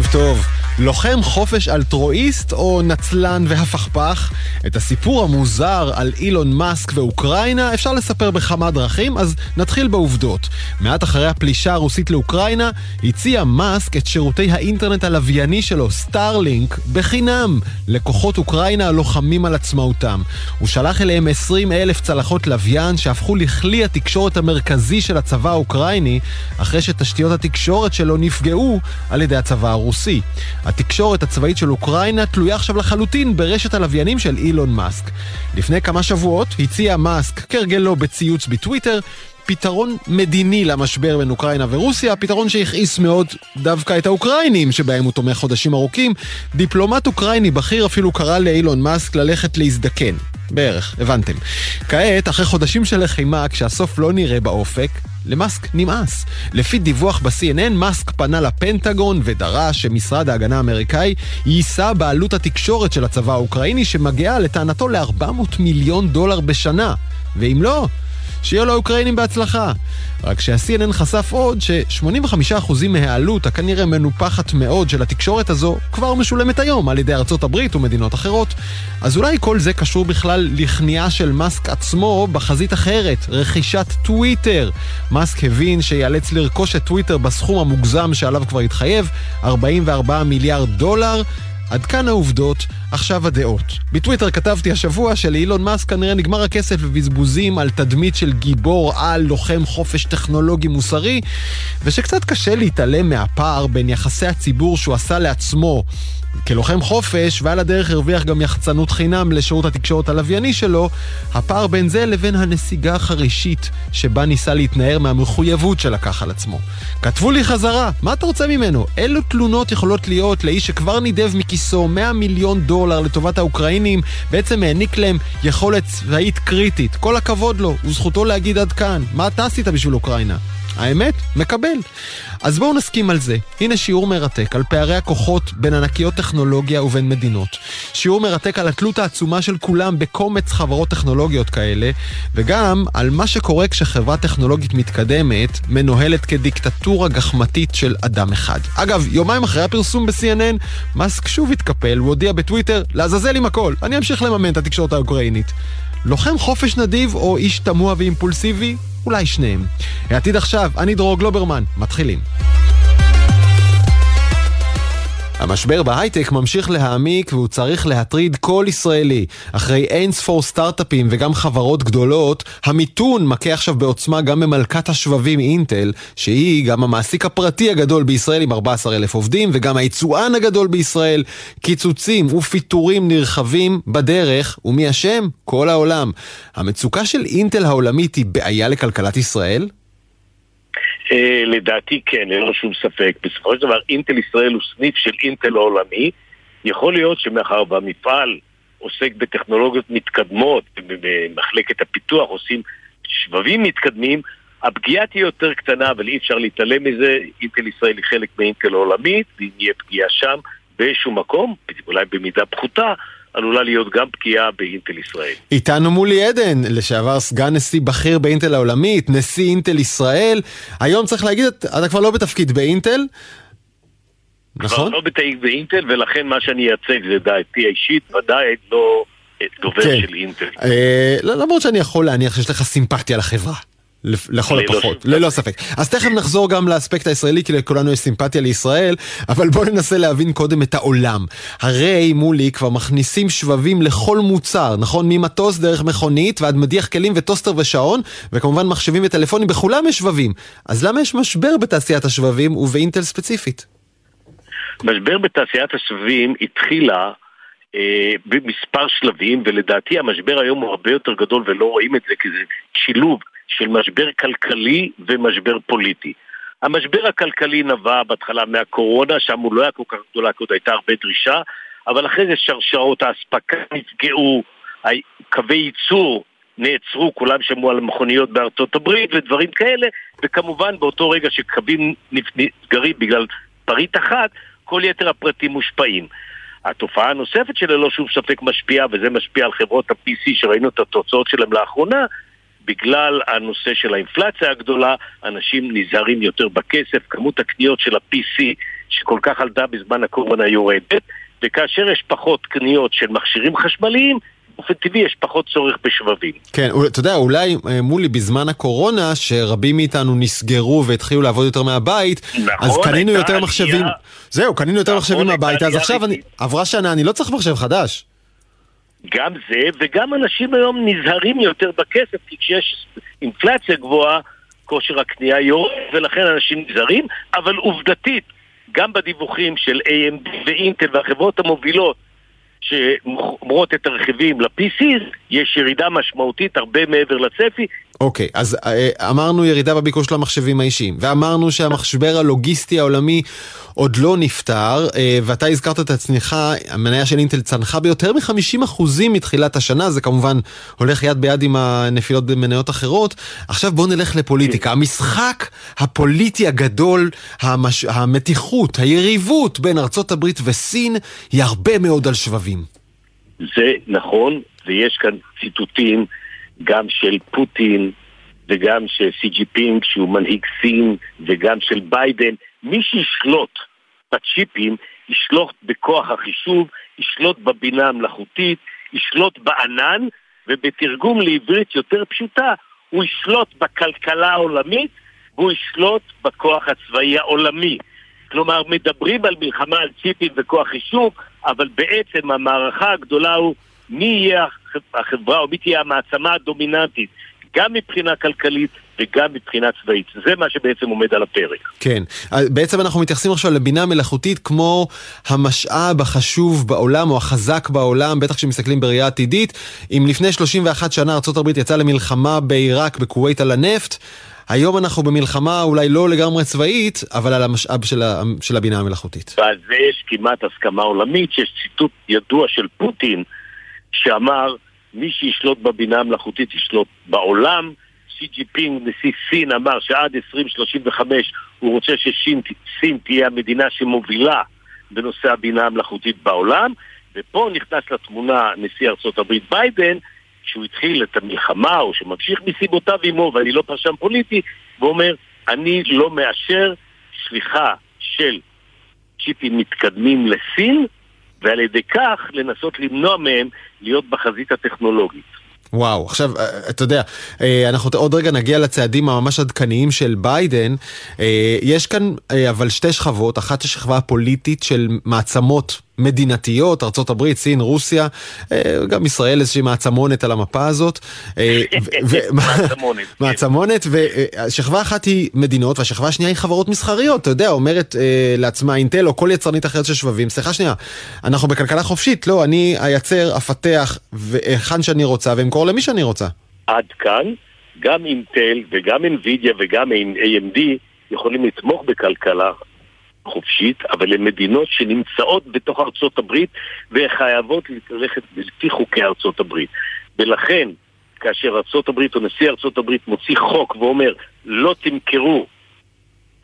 ערב טוב. לוחם חופש אלטרואיסט או נצלן והפכפך? את הסיפור המוזר על אילון מאסק ואוקראינה אפשר לספר בכמה דרכים, אז נתחיל בעובדות. מעט אחרי הפלישה הרוסית לאוקראינה, הציע מאסק את שירותי האינטרנט הלווייני שלו, סטארלינק, בחינם, לכוחות אוקראינה הלוחמים על עצמאותם. הוא שלח אליהם 20 אלף צלחות לוויין שהפכו לכלי התקשורת המרכזי של הצבא האוקראיני, אחרי שתשתיות התקשורת שלו נפגעו על ידי הצבא הרוסי. התקשורת הצבאית של אוקראינה תלויה עכשיו לחלוטין ברשת הלוויינים של אילון מאסק. לפני כמה שבועות הציע מאסק, כהרגלו בציוץ בטוויטר, פתרון מדיני למשבר בין אוקראינה ורוסיה, פתרון שהכעיס מאוד דווקא את האוקראינים שבהם הוא תומך חודשים ארוכים. דיפלומט אוקראיני בכיר אפילו קרא לאילון מאסק ללכת להזדקן. בערך, הבנתם. כעת, אחרי חודשים של לחימה, כשהסוף לא נראה באופק, למאסק נמאס. לפי דיווח ב-CNN, מאסק פנה לפנטגון ודרש שמשרד ההגנה האמריקאי יישא בעלות התקשורת של הצבא האוקראיני, שמגיעה לטענתו ל-400 מיליון דולר בשנה. ואם לא, שיהיה לאוקראינים בהצלחה. רק שה-CNN חשף עוד ש-85% מהעלות הכנראה מנופחת מאוד של התקשורת הזו כבר משולמת היום על ידי ארצות הברית ומדינות אחרות. אז אולי כל זה קשור בכלל לכניעה של מאסק עצמו בחזית אחרת, רכישת טוויטר. מאסק הבין שיאלץ לרכוש את טוויטר בסכום המוגזם שעליו כבר התחייב, 44 מיליארד דולר. עד כאן העובדות, עכשיו הדעות. בטוויטר כתבתי השבוע שלאילון מאסק כנראה נגמר הכסף בבזבוזים על תדמית של גיבור על לוחם חופש טכנולוגי מוסרי, ושקצת קשה להתעלם מהפער בין יחסי הציבור שהוא עשה לעצמו כלוחם חופש, ועל הדרך הרוויח גם יחצנות חינם לשירות התקשורת הלווייני שלו, הפער בין זה לבין הנסיגה החרישית שבה ניסה להתנער מהמחויבות שלקח על עצמו. כתבו לי חזרה, מה אתה רוצה ממנו? אילו תלונות יכולות להיות לאיש שכבר נידב מכיסו 100 מיליון דולר לטובת האוקראינים, בעצם העניק להם יכולת צבאית קריטית. כל הכבוד לו, וזכותו להגיד עד כאן. מה אתה עשית בשביל אוקראינה? האמת? מקבל. אז בואו נסכים על זה. הנה שיעור מרתק על פערי הכוחות בין ענקיות טכנולוגיה ובין מדינות. שיעור מרתק על התלות העצומה של כולם בקומץ חברות טכנולוגיות כאלה, וגם על מה שקורה כשחברה טכנולוגית מתקדמת מנוהלת כדיקטטורה גחמתית של אדם אחד. אגב, יומיים אחרי הפרסום ב-CNN, מאסק שוב התקפל, הוא הודיע בטוויטר, לעזאזל עם הכל, אני אמשיך לממן את התקשורת האוקראינית. לוחם חופש נדיב או איש תמוה ואימפולסיבי? אולי שניהם. העתיד עכשיו, אני דרור גלוברמן, מתחילים. המשבר בהייטק ממשיך להעמיק והוא צריך להטריד כל ישראלי. אחרי אין ספור סטארט-אפים וגם חברות גדולות, המיתון מכה עכשיו בעוצמה גם במלכת השבבים אינטל, שהיא גם המעסיק הפרטי הגדול בישראל עם 14,000 עובדים וגם היצואן הגדול בישראל. קיצוצים ופיטורים נרחבים בדרך, ומי אשם? כל העולם. המצוקה של אינטל העולמית היא בעיה לכלכלת ישראל? אה, לדעתי כן, ללא שום ספק. בסופו של דבר אינטל ישראל הוא סניף של אינטל העולמי. יכול להיות שמאחר והמפעל עוסק בטכנולוגיות מתקדמות, במחלקת הפיתוח עושים שבבים מתקדמים, הפגיעה תהיה יותר קטנה, אבל אי אפשר להתעלם מזה. אינטל ישראל היא חלק מאינטל העולמית, ואם יהיה פגיעה שם באיזשהו מקום, אולי במידה פחותה, עלולה להיות גם פגיעה באינטל ישראל. איתנו מולי עדן, לשעבר סגן נשיא בכיר באינטל העולמית, נשיא אינטל ישראל. היום צריך להגיד, אתה כבר לא בתפקיד באינטל, נכון? כבר לא בתפקיד באינטל, ולכן מה שאני אייצג זה דעתי האישית, ודאי לא דובר כן. של אינטל. אה, לא, למרות שאני יכול להניח שיש לך סימפתיה לחברה. לכל הפחות, ללא ספק. אז תכף נחזור גם לאספקט הישראלי, כי לכולנו יש סימפתיה לישראל, אבל בואו ננסה להבין קודם את העולם. הרי מולי כבר מכניסים שבבים לכל מוצר, נכון? ממטוס דרך מכונית ועד מדיח כלים וטוסטר ושעון, וכמובן מחשבים וטלפונים, בכולם יש שבבים. אז למה יש משבר בתעשיית השבבים ובאינטל ספציפית? משבר בתעשיית השבבים התחילה אה, במספר שלבים, ולדעתי המשבר היום הוא הרבה יותר גדול ולא רואים את זה כי זה שילוב של משבר כלכלי ומשבר פוליטי. המשבר הכלכלי נבע בהתחלה מהקורונה, שם הוא לא היה כל כך גדולה, כי עוד הייתה הרבה דרישה, אבל אחרי זה שרשרות האספקה נפגעו, קווי ייצור נעצרו, כולם שמעו על מכוניות בארצות הברית ודברים כאלה, וכמובן באותו רגע שקווים נסגרים בגלל פריט אחת, כל יתר הפרטים מושפעים. התופעה הנוספת שללא שום ספק משפיעה, וזה משפיע על חברות ה-PC שראינו את התוצאות שלהם לאחרונה, בגלל הנושא של האינפלציה הגדולה, אנשים נזהרים יותר בכסף, כמות הקניות של ה-PC שכל כך עלתה בזמן הקורונה יורדת, וכאשר יש פחות קניות של מכשירים חשמליים, באופן טבעי יש פחות צורך בשבבים. כן, אתה יודע, אולי אה, מולי בזמן הקורונה, שרבים מאיתנו נסגרו והתחילו לעבוד יותר מהבית, נכון, אז קנינו יותר עלייה. מחשבים. זהו, קנינו יותר נכון, מחשבים מהבית, אז עכשיו אני, עברה שנה, אני לא צריך מחשב חדש. גם זה, וגם אנשים היום נזהרים יותר בכסף, כי כשיש אינפלציה גבוהה, כושר הקנייה יורד, ולכן אנשים נזהרים, אבל עובדתית, גם בדיווחים של AMD ואינטל והחברות המובילות שאומרות את הרכיבים ל-PCs, יש ירידה משמעותית הרבה מעבר לצפי. אוקיי, okay, אז אה, אמרנו ירידה בביקוש למחשבים האישיים, ואמרנו שהמשבר הלוגיסטי העולמי עוד לא נפתר, אה, ואתה הזכרת את הצניחה, המניה של אינטל צנחה ביותר מ-50% מתחילת השנה, זה כמובן הולך יד ביד עם הנפילות במניות אחרות. עכשיו בואו נלך לפוליטיקה. המשחק הפוליטי הגדול, המש... המתיחות, היריבות בין ארצות הברית וסין, היא הרבה מאוד על שבבים. זה נכון, ויש כאן ציטוטים גם של פוטין וגם של שי ג'ינפינג שהוא מנהיג סין וגם של ביידן מי שישלוט בצ'יפים, ישלוט בכוח החישוב, ישלוט בבינה המלאכותית, ישלוט בענן, ובתרגום לעברית יותר פשוטה, הוא ישלוט בכלכלה העולמית והוא ישלוט בכוח הצבאי העולמי. כלומר, מדברים על מלחמה על צ'יפים וכוח חישוב, אבל בעצם המערכה הגדולה הוא מי יהיה החברה או מי תהיה המעצמה הדומיננטית, גם מבחינה כלכלית וגם מבחינה צבאית. זה מה שבעצם עומד על הפרק. כן. בעצם אנחנו מתייחסים עכשיו לבינה מלאכותית כמו המשאב החשוב בעולם או החזק בעולם, בטח כשמסתכלים בראייה עתידית. אם לפני 31 שנה ארה"ב יצאה למלחמה בעיראק, בכווית על הנפט, היום אנחנו במלחמה אולי לא לגמרי צבאית, אבל על המשאב של, ה, של הבינה המלאכותית. ועל זה יש כמעט הסכמה עולמית, שיש ציטוט ידוע של פוטין, שאמר, מי שישלוט בבינה המלאכותית ישלוט בעולם. שי ג'ינפינג, נשיא סין, אמר שעד 2035 הוא רוצה שסין תהיה המדינה שמובילה בנושא הבינה המלאכותית בעולם, ופה נכנס לתמונה נשיא ארצות הברית ביידן, שהוא התחיל את המלחמה, או שממשיך מסיבותיו עמו, ואני לא פרשן פוליטי, ואומר, אני לא מאשר שליחה של צ'יפים מתקדמים לסין, ועל ידי כך לנסות למנוע מהם להיות בחזית הטכנולוגית. וואו, עכשיו, אה, אתה יודע, אה, אנחנו עוד רגע נגיע לצעדים הממש עדכניים של ביידן. אה, יש כאן אבל שתי שכבות, אחת השכבה הפוליטית של מעצמות מדינתיות, ארה"ב, סין, רוסיה, אה, גם ישראל איזושהי מעצמונת על המפה הזאת. אה, מעצמונת. כן. מעצמונת, ושכבה אחת היא מדינות והשכבה השנייה היא חברות מסחריות, אתה יודע, אומרת אה, לעצמה אינטל או כל יצרנית אחרת של שבבים, סליחה שנייה, אנחנו בכלכלה חופשית, לא, אני אייצר, אפתח, היכן שאני רוצה ואמכור למי שאני רוצה. עד כאן, גם אינטל וגם אינווידיה וגם AMD יכולים לתמוך בכלכלה חופשית, אבל הן מדינות שנמצאות בתוך ארצות הברית וחייבות ללכת לפי חוקי ארצות הברית. ולכן, כאשר ארצות הברית או נשיא ארצות הברית מוציא חוק ואומר לא תמכרו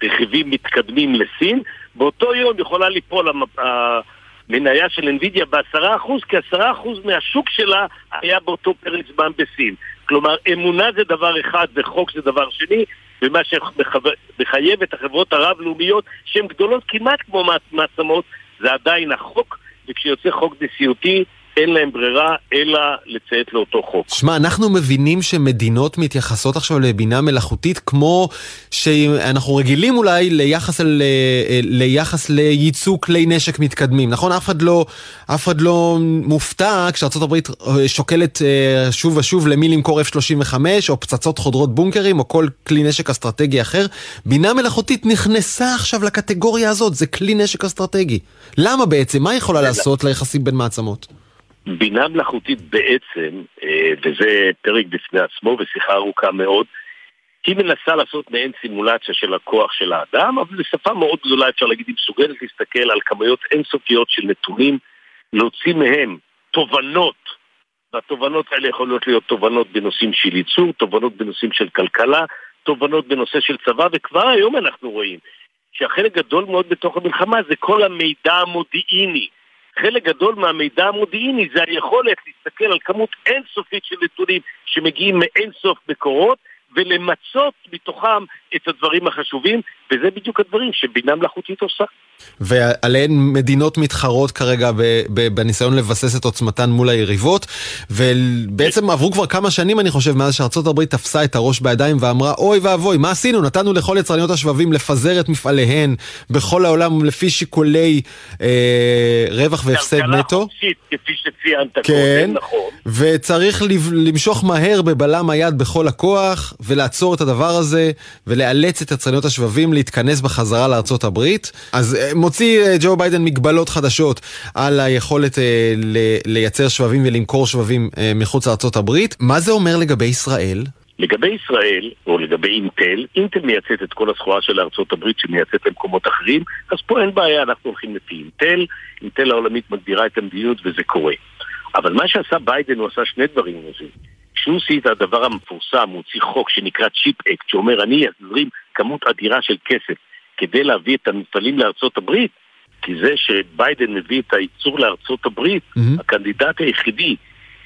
רכיבים מתקדמים לסין, באותו יום יכולה ליפול המניה של NVIDIA בעשרה אחוז, כי עשרה אחוז מהשוק שלה היה באותו פרק זמן בסין. כלומר, אמונה זה דבר אחד וחוק זה דבר שני, ומה שמחייב את החברות הרב-לאומיות, שהן גדולות כמעט כמו מעצמות, זה עדיין החוק, וכשיוצא חוק נשיאותי, אין להם ברירה אלא לציית לאותו חוק. שמע, אנחנו מבינים שמדינות מתייחסות עכשיו לבינה מלאכותית כמו שאנחנו רגילים אולי ליחס, ל... ליחס לייצוא כלי נשק מתקדמים, נכון? אף אחד לא, אף אחד לא מופתע כשארה"ב אה, שוקלת אה, שוב ושוב למי למכור F-35 או פצצות חודרות בונקרים או כל כלי נשק אסטרטגי אחר. בינה מלאכותית נכנסה עכשיו לקטגוריה הזאת, זה כלי נשק אסטרטגי. למה בעצם? מה יכולה לעשות ליחסים בין מעצמות? בינה מלאכותית בעצם, אה, וזה פרק בפני עצמו ושיחה ארוכה מאוד, היא מנסה לעשות מעין סימולציה של הכוח של האדם, אבל בשפה מאוד גדולה אפשר להגיד, היא מסוגלת להסתכל על כמויות אינסופיות של נתונים, להוציא מהם תובנות, והתובנות האלה יכולות להיות תובנות בנושאים של ייצור, תובנות בנושאים של כלכלה, תובנות בנושא של צבא, וכבר היום אנחנו רואים שהחלק גדול מאוד בתוך המלחמה זה כל המידע המודיעיני. חלק גדול מהמידע המודיעיני זה היכולת להסתכל על כמות אינסופית של נתונים שמגיעים מאינסוף מקורות ולמצות מתוכם את הדברים החשובים, וזה בדיוק הדברים שבינה מלאכותית עושה. ועליהן מדינות מתחרות כרגע בניסיון לבסס את עוצמתן מול היריבות, ובעצם עברו כבר כמה שנים אני חושב מאז שארצות הברית תפסה את הראש בידיים ואמרה אוי ואבוי מה עשינו נתנו לכל יצרניות השבבים לפזר את מפעליהן בכל העולם לפי שיקולי אה, רווח והפסד נטו. חופשית, כפי שציינת כן, נכון. וצריך למשוך מהר בבלם היד בכל הכוח ולעצור את הדבר הזה ולאלץ את יצרניות השבבים להתכנס בחזרה לארצות הברית. אז אה, מוציא אה, ג'ו ביידן מגבלות חדשות על היכולת אה, לייצר שבבים ולמכור שבבים מחוץ לארצות הברית. מה זה אומר לגבי ישראל? לגבי ישראל, או לגבי אינטל, אינטל מייצאת את כל הסחורה של ארצות הברית שמייצאת למקומות אחרים, אז פה אין בעיה, אנחנו הולכים לפי אינטל, אינטל העולמית מגדירה את המדיניות וזה קורה. אבל מה שעשה ביידן, הוא עשה שני דברים לזה. כשהוא הוציא את הדבר המפורסם, הוא הוציא חוק שנקרא Chip Act, שאומר אני אזרים כמות אדירה של כסף כדי להביא את המפעלים לארצות הברית, כי זה שביידן מביא את הייצור לארצות הברית, mm-hmm. הקנדידט היחידי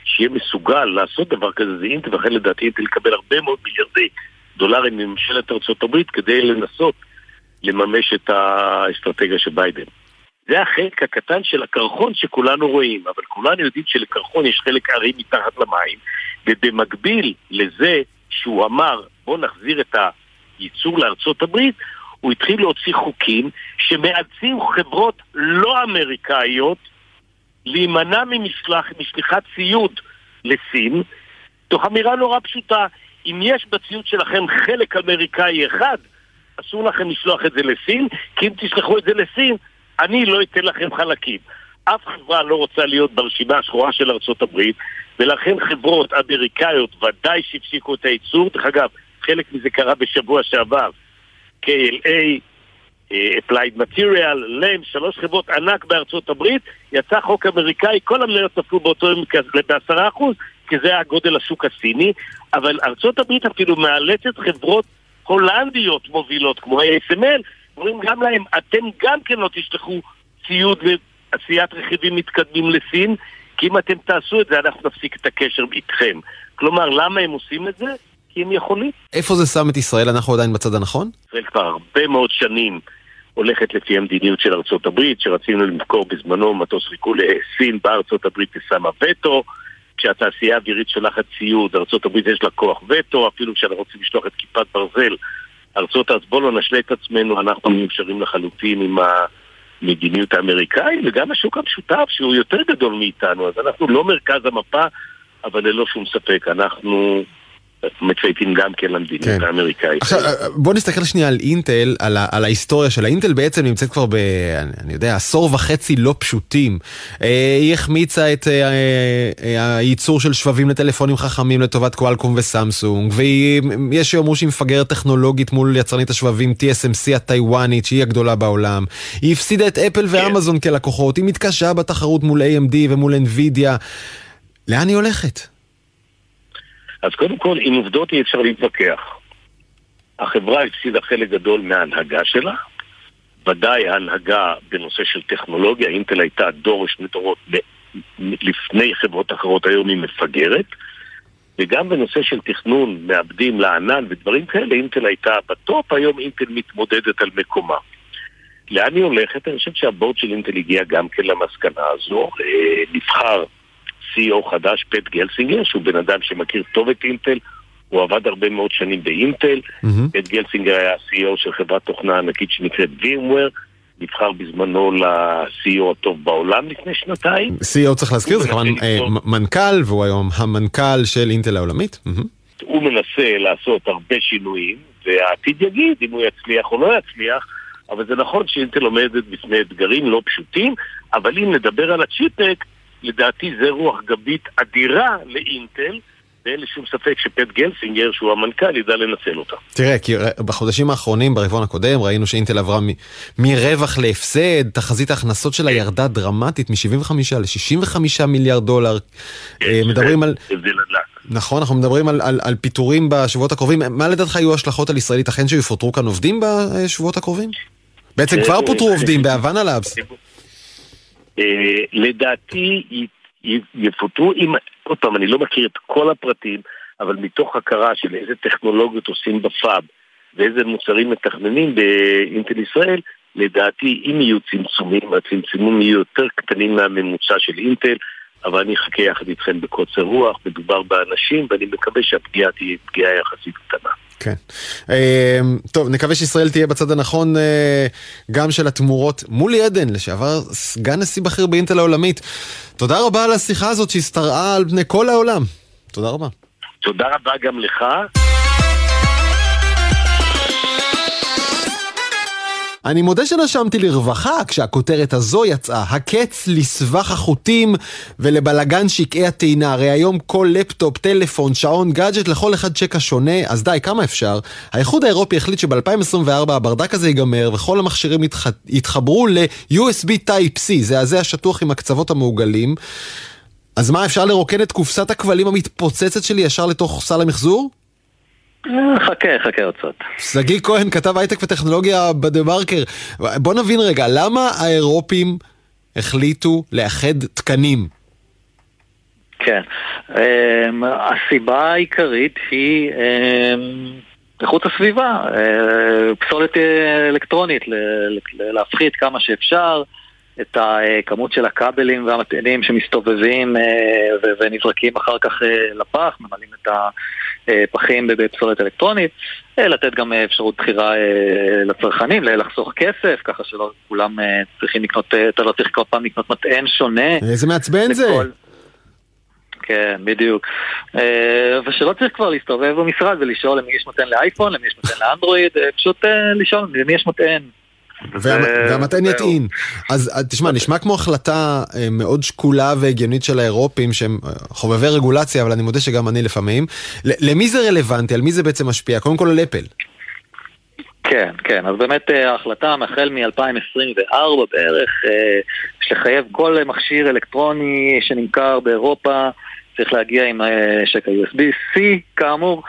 שיהיה מסוגל לעשות דבר כזה זה אינטל, ולכן לדעתי אינטל יקבל הרבה מאוד מיליארדי דולרים מממשלת ארצות הברית כדי לנסות לממש את האסטרטגיה של ביידן. זה החלק הקטן של הקרחון שכולנו רואים, אבל כולנו יודעים שלקרחון יש חלק ארי מתחת למים, ובמקביל לזה שהוא אמר בוא נחזיר את הייצור לארצות הברית, הוא התחיל להוציא חוקים שמאלצים חברות לא אמריקאיות להימנע ממשלח, משליחת ציוד לסין, תוך אמירה נורא פשוטה, אם יש בציוד שלכם חלק אמריקאי אחד, אסור לכם לשלוח את זה לסין, כי אם תשלחו את זה לסין, אני לא אתן לכם חלקים. אף חברה לא רוצה להיות ברשימה השחורה של ארצות הברית, ולכן חברות אמריקאיות ודאי שהפסיקו את הייצור. דרך אגב, חלק מזה קרה בשבוע שעבר. KLA, אה, Applied Material, LAM, שלוש חברות ענק בארצות הברית, יצא חוק אמריקאי, כל המניות נפלו באותו יום בעשרה אחוז, כי זה הגודל השוק הסיני, אבל ארצות הברית אפילו מאלצת חברות הולנדיות מובילות, כמו ה-ASML, אומרים גם להם, אתם גם כן לא תשלחו ציוד ועשיית רכיבים מתקדמים לסין, כי אם אתם תעשו את זה, אנחנו נפסיק את הקשר איתכם. כלומר, למה הם עושים את זה? כי הם יכולים. איפה זה שם את ישראל? אנחנו עדיין בצד הנכון? ישראל כבר הרבה מאוד שנים הולכת לפי המדיניות של ארצות הברית, שרצינו למכור בזמנו מטוס ריכול לסין בארצות הברית ושמה וטו. כשהתעשייה האווירית שולחת ציוד, ארצות הברית יש לה כוח וטו, אפילו כשאנחנו רוצים לשלוח את כיפת ברזל, ארצות, אז בואו לא נשלה את עצמנו, אנחנו מאושרים לחלוטין עם המדיניות האמריקאית, וגם השוק המשותף שהוא יותר גדול מאיתנו, אז אנחנו לא מרכז המפה, אבל ללא שום ספק, אנחנו מצייתים גם כן למדיניות כן. האמריקאית. עכשיו בוא נסתכל שנייה על אינטל, על, ה- על ההיסטוריה של האינטל בעצם נמצאת כבר ב... אני יודע, עשור וחצי לא פשוטים. אה, היא החמיצה את אה, אה, הייצור של שבבים לטלפונים חכמים לטובת קואלקום וסמסונג, ויש שיאמרו שהיא מפגרת טכנולוגית מול יצרנית השבבים TSMC הטיוואנית, שהיא הגדולה בעולם. היא הפסידה את אפל כן. ואמזון כלקוחות, היא מתקשה בתחרות מול AMD ומול NVIDIA. לאן היא הולכת? אז קודם כל, עם עובדות אי אפשר להתווכח. החברה הפסידה חלק גדול מההנהגה שלה, ודאי ההנהגה בנושא של טכנולוגיה, אינטל הייתה דור שני דורות לפני חברות אחרות, היום היא מפגרת, וגם בנושא של תכנון, מעבדים לענן ודברים כאלה, אינטל הייתה בטופ, היום אינטל מתמודדת על מקומה. לאן היא הולכת? אני חושב שהבורד של אינטל הגיע גם כן למסקנה הזו, אה, נבחר CEO חדש, פט גלסינגר, שהוא בן אדם שמכיר טוב את אינטל, הוא עבד הרבה מאוד שנים באינטל, mm-hmm. פט גלסינגר היה CEO של חברת תוכנה ענקית שנקראת VMware, נבחר בזמנו ל-CEO הטוב בעולם לפני שנתיים. CEO צריך להזכיר, זה כמובן אה, מנכ"ל, והוא היום המנכ"ל של אינטל העולמית. הוא מנסה לעשות הרבה שינויים, והעתיד יגיד אם הוא יצליח או לא יצליח, אבל זה נכון שאינטל עומדת בפני אתגרים לא פשוטים, אבל אם נדבר על הצ'יפק, לדעתי זה רוח גבית אדירה לאינטל. ואין לי שום ספק שפט גלסינגר, שהוא המנכ"ל, ידע לנצל אותה. תראה, כי בחודשים האחרונים, ברבעון הקודם, ראינו שאינטל עברה מ- מרווח להפסד, תחזית ההכנסות שלה ירדה דרמטית מ-75 ל-65 מיליארד דולר. כן, אה, מדברים על... נכון, אנחנו מדברים על, על, על פיטורים בשבועות הקרובים. מה לדעתך יהיו ההשלכות על ישראלית? אכן שיפוטרו כאן עובדים בשבועות הקרובים? בעצם אה, כבר פוטרו עובדים בהוואנה לאבס. אה, לדעתי יפוטרו, אם, עוד פעם, אני לא מכיר את כל הפרטים, אבל מתוך הכרה של איזה טכנולוגיות עושים בפאב ואיזה מוצרים מתכננים באינטל ישראל, לדעתי אם יהיו צמצומים, הצמצומים יהיו יותר קטנים מהממוצע של אינטל, אבל אני אחכה יחד איתכם בקוצר רוח, מדובר באנשים ואני מקווה שהפגיעה תהיה פגיעה יחסית קטנה. כן. אמ, טוב, נקווה שישראל תהיה בצד הנכון אה, גם של התמורות. מולי עדן, לשעבר סגן נשיא בכיר באינטל העולמית. תודה רבה על השיחה הזאת שהשתרעה על פני כל העולם. תודה רבה. תודה רבה גם לך. אני מודה שנשמתי לרווחה כשהכותרת הזו יצאה, הקץ לסבך החוטים ולבלגן שקעי הטעינה. הרי היום כל לפטופ, טלפון, שעון, גאדג'ט, לכל אחד שקע שונה, אז די, כמה אפשר? האיחוד האירופי החליט שב-2024 הברדק הזה ייגמר וכל המכשירים יתח... יתחברו ל-USB Type-C, זה הזה השטוח עם הקצוות המעוגלים. אז מה, אפשר לרוקן את קופסת הכבלים המתפוצצת שלי ישר לתוך סל המחזור? חכה, חכה עוד קצת. שגיא כהן, כתב הייטק וטכנולוגיה בדה מרקר. בוא נבין רגע, למה האירופים החליטו לאחד תקנים? כן, um, הסיבה העיקרית היא um, איכות הסביבה, uh, פסולת אלקטרונית, להפחית כמה שאפשר. את הכמות של הכבלים והמטענים שמסתובבים ונזרקים אחר כך לפח, ממלאים את הפחים בפסולת אלקטרונית, לתת גם אפשרות בחירה לצרכנים, לחסוך כסף, ככה שלא כולם צריכים לקנות, אתה לא צריך כל פעם לקנות מטען שונה. איזה מעצבן זה. כן, בדיוק. ושלא צריך כבר להסתובב במשרד ולשאול למי יש מטען לאייפון, למי יש מטען לאנדרואיד, פשוט לשאול למי יש מטען. והמטען יטעין. אז תשמע, נשמע כמו החלטה מאוד שקולה והגיונית של האירופים שהם חובבי רגולציה, אבל אני מודה שגם אני לפעמים. למי זה רלוונטי? על מי זה בעצם משפיע? קודם כל על אפל. כן, כן, אז באמת ההחלטה החל מ-2024 בערך, יש לחייב כל מכשיר אלקטרוני שנמכר באירופה, צריך להגיע עם שקע USB-C כאמור.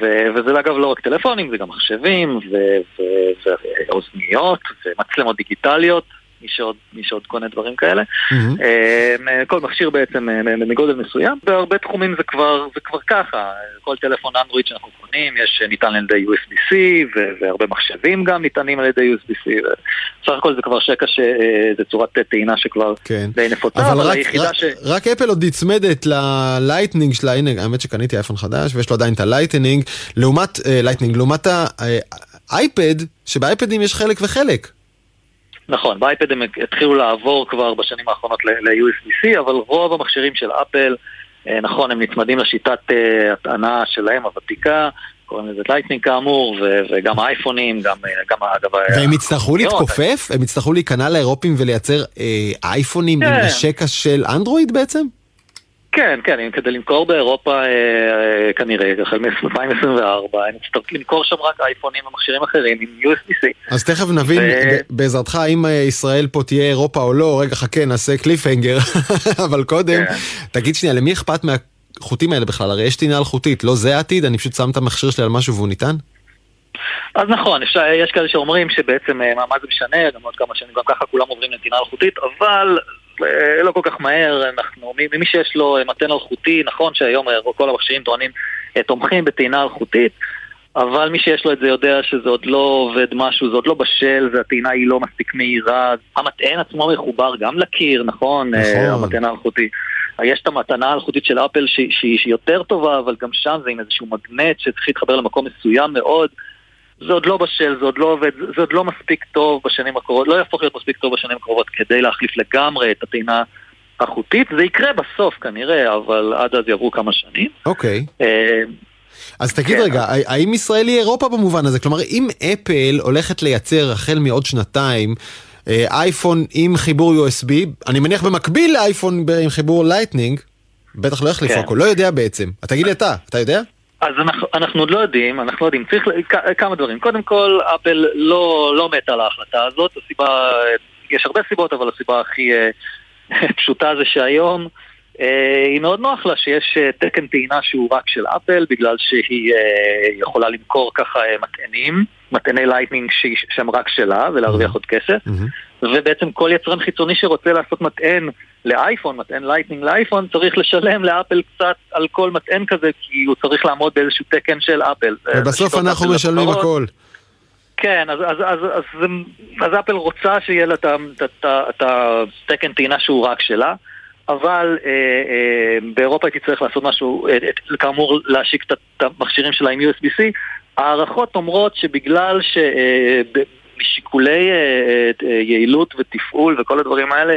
ו- וזה אגב לא רק טלפונים, זה גם מחשבים, ואוזניות, ומצלמות דיגיטליות, מי שעוד, מי שעוד קונה דברים כאלה. Mm-hmm. כל מכשיר בעצם מגודל מסוים, בהרבה תחומים זה כבר, זה כבר ככה, כל טלפון אנדרואיד שאנחנו קונים, יש ניתן על ידי USB-C, והרבה מחשבים גם ניתנים על ידי USB-C, בסך הכל זה כבר שקע שזה צורת טעינה שכבר כן. די נפוצה, אבל, אבל רק, היחידה רק, ש... רק אפל עוד נצמדת ללייטנינג שלה, הנה, האמת שקניתי אייפון חדש, ויש לו עדיין את הלייטנינג, לעומת, לייטנינג, אה, לעומת האייפד, שבאייפדים יש חלק וחלק. נכון, באייפד הם התחילו לעבור כבר בשנים האחרונות ל-USB-C, אבל רוב המכשירים של אפל, אה, נכון, הם נצמדים לשיטת אה, הטענה שלהם, הוותיקה, קוראים לזה לייטנינג כאמור, וגם האייפונים, גם, אה, גם אגב... והם יצטרכו להתכופף? הם יצטרכו להיכנע לאירופים ולייצר אייפונים עם כן. השקע של אנדרואיד בעצם? כן, כן, כדי למכור באירופה אה, אה, כנראה, החל מ-2024, הם יצטרכו למכור שם רק אייפונים ומכשירים אחרים עם USB-C. אז תכף נבין. בעזרתך האם אה, ישראל פה תהיה אירופה או לא, רגע חכה, נעשה cliffhanger, אבל קודם, כן. תגיד שנייה, למי אכפת מהחוטים האלה בכלל? הרי יש טעינה אלחוטית, לא זה העתיד? אני פשוט שם את המכשיר שלי על משהו והוא ניתן? אז נכון, יש, יש כאלה שאומרים שבעצם מה זה משנה, גם עוד כמה שנים, גם ככה כולם עוברים לנתינה אלחוטית, אבל לא כל כך מהר, אנחנו, מי שיש לו מתן אלחוטי, נכון שהיום אה, כל המכשירים טוענים אה, תומכים בטעינה אלחוטית, אבל מי שיש לו את זה יודע שזה עוד לא עובד משהו, זה עוד לא בשל, והטעינה היא לא מספיק מהירה, המטען עצמו מחובר גם לקיר, נכון? נכון. המטען האלחוטי. יש את המתנה האלחוטית של אפל שהיא, שהיא יותר טובה, אבל גם שם זה עם איזשהו מגנט שצריך להתחבר למקום מסוים מאוד. זה עוד לא בשל, זה עוד לא עובד, זה עוד לא מספיק טוב בשנים הקרובות, לא יהפוך להיות מספיק טוב בשנים הקרובות כדי להחליף לגמרי את הטעינה החוטית. זה יקרה בסוף כנראה, אבל עד אז יעברו כמה שנים. אוקיי. Okay. אה, אז תגיד כן. רגע, האם ישראל היא אירופה במובן הזה? כלומר, אם אפל הולכת לייצר החל מעוד שנתיים אה, אייפון עם חיבור USB, אני מניח במקביל לאייפון עם חיבור לייטנינג, בטח לא יחליפו כן. הכל, לא יודע בעצם. תגיד לי אתה, אתה יודע? אז אנחנו, אנחנו עוד לא יודעים, אנחנו לא יודעים, צריך כמה דברים. קודם כל, אפל לא, לא מתה על ההחלטה הזאת, הסיבה, יש הרבה סיבות, אבל הסיבה הכי uh, פשוטה זה שהיום uh, היא מאוד נוח לה שיש uh, תקן טעינה שהוא רק של אפל, בגלל שהיא יכולה למכור ככה מטענים, מטעני לייטנינג שהם רק שלה, ולהרוויח. עוד כסף. ובעצם כל יצרן חיצוני שרוצה לעשות מטען לאייפון, מטען לייטנינג לאייפון, צריך לשלם לאפל קצת על כל מטען כזה, כי הוא צריך לעמוד באיזשהו תקן של אפל. ובסוף אנחנו משלמים הכל. כן, אז, אז, אז, אז, אז אפל רוצה שיהיה לה את התקן טעינה שהוא רק שלה. אבל אה, אה, באירופה הייתי צריך לעשות משהו, אה, כאמור להשיק את המכשירים שלה עם USB-C. הערכות אומרות שבגלל שמשיקולי אה, אה, יעילות ותפעול וכל הדברים האלה,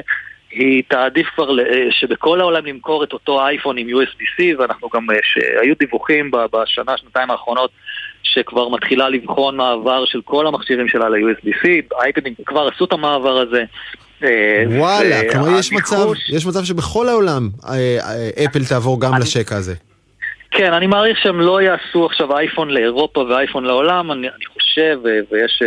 היא תעדיף כבר אה, שבכל העולם למכור את אותו אייפון עם USB-C ואנחנו גם, שהיו דיווחים בשנה, שנתיים האחרונות שכבר מתחילה לבחון מעבר של כל המכשירים שלה ל-USB-C, אייפדים כבר עשו את המעבר הזה. וואלה, כלומר יש מצב, יש מצב שבכל העולם אפל תעבור גם לשקע הזה. כן, אני מעריך שהם לא יעשו עכשיו אייפון לאירופה ואייפון לעולם, אני, אני חושב, ויש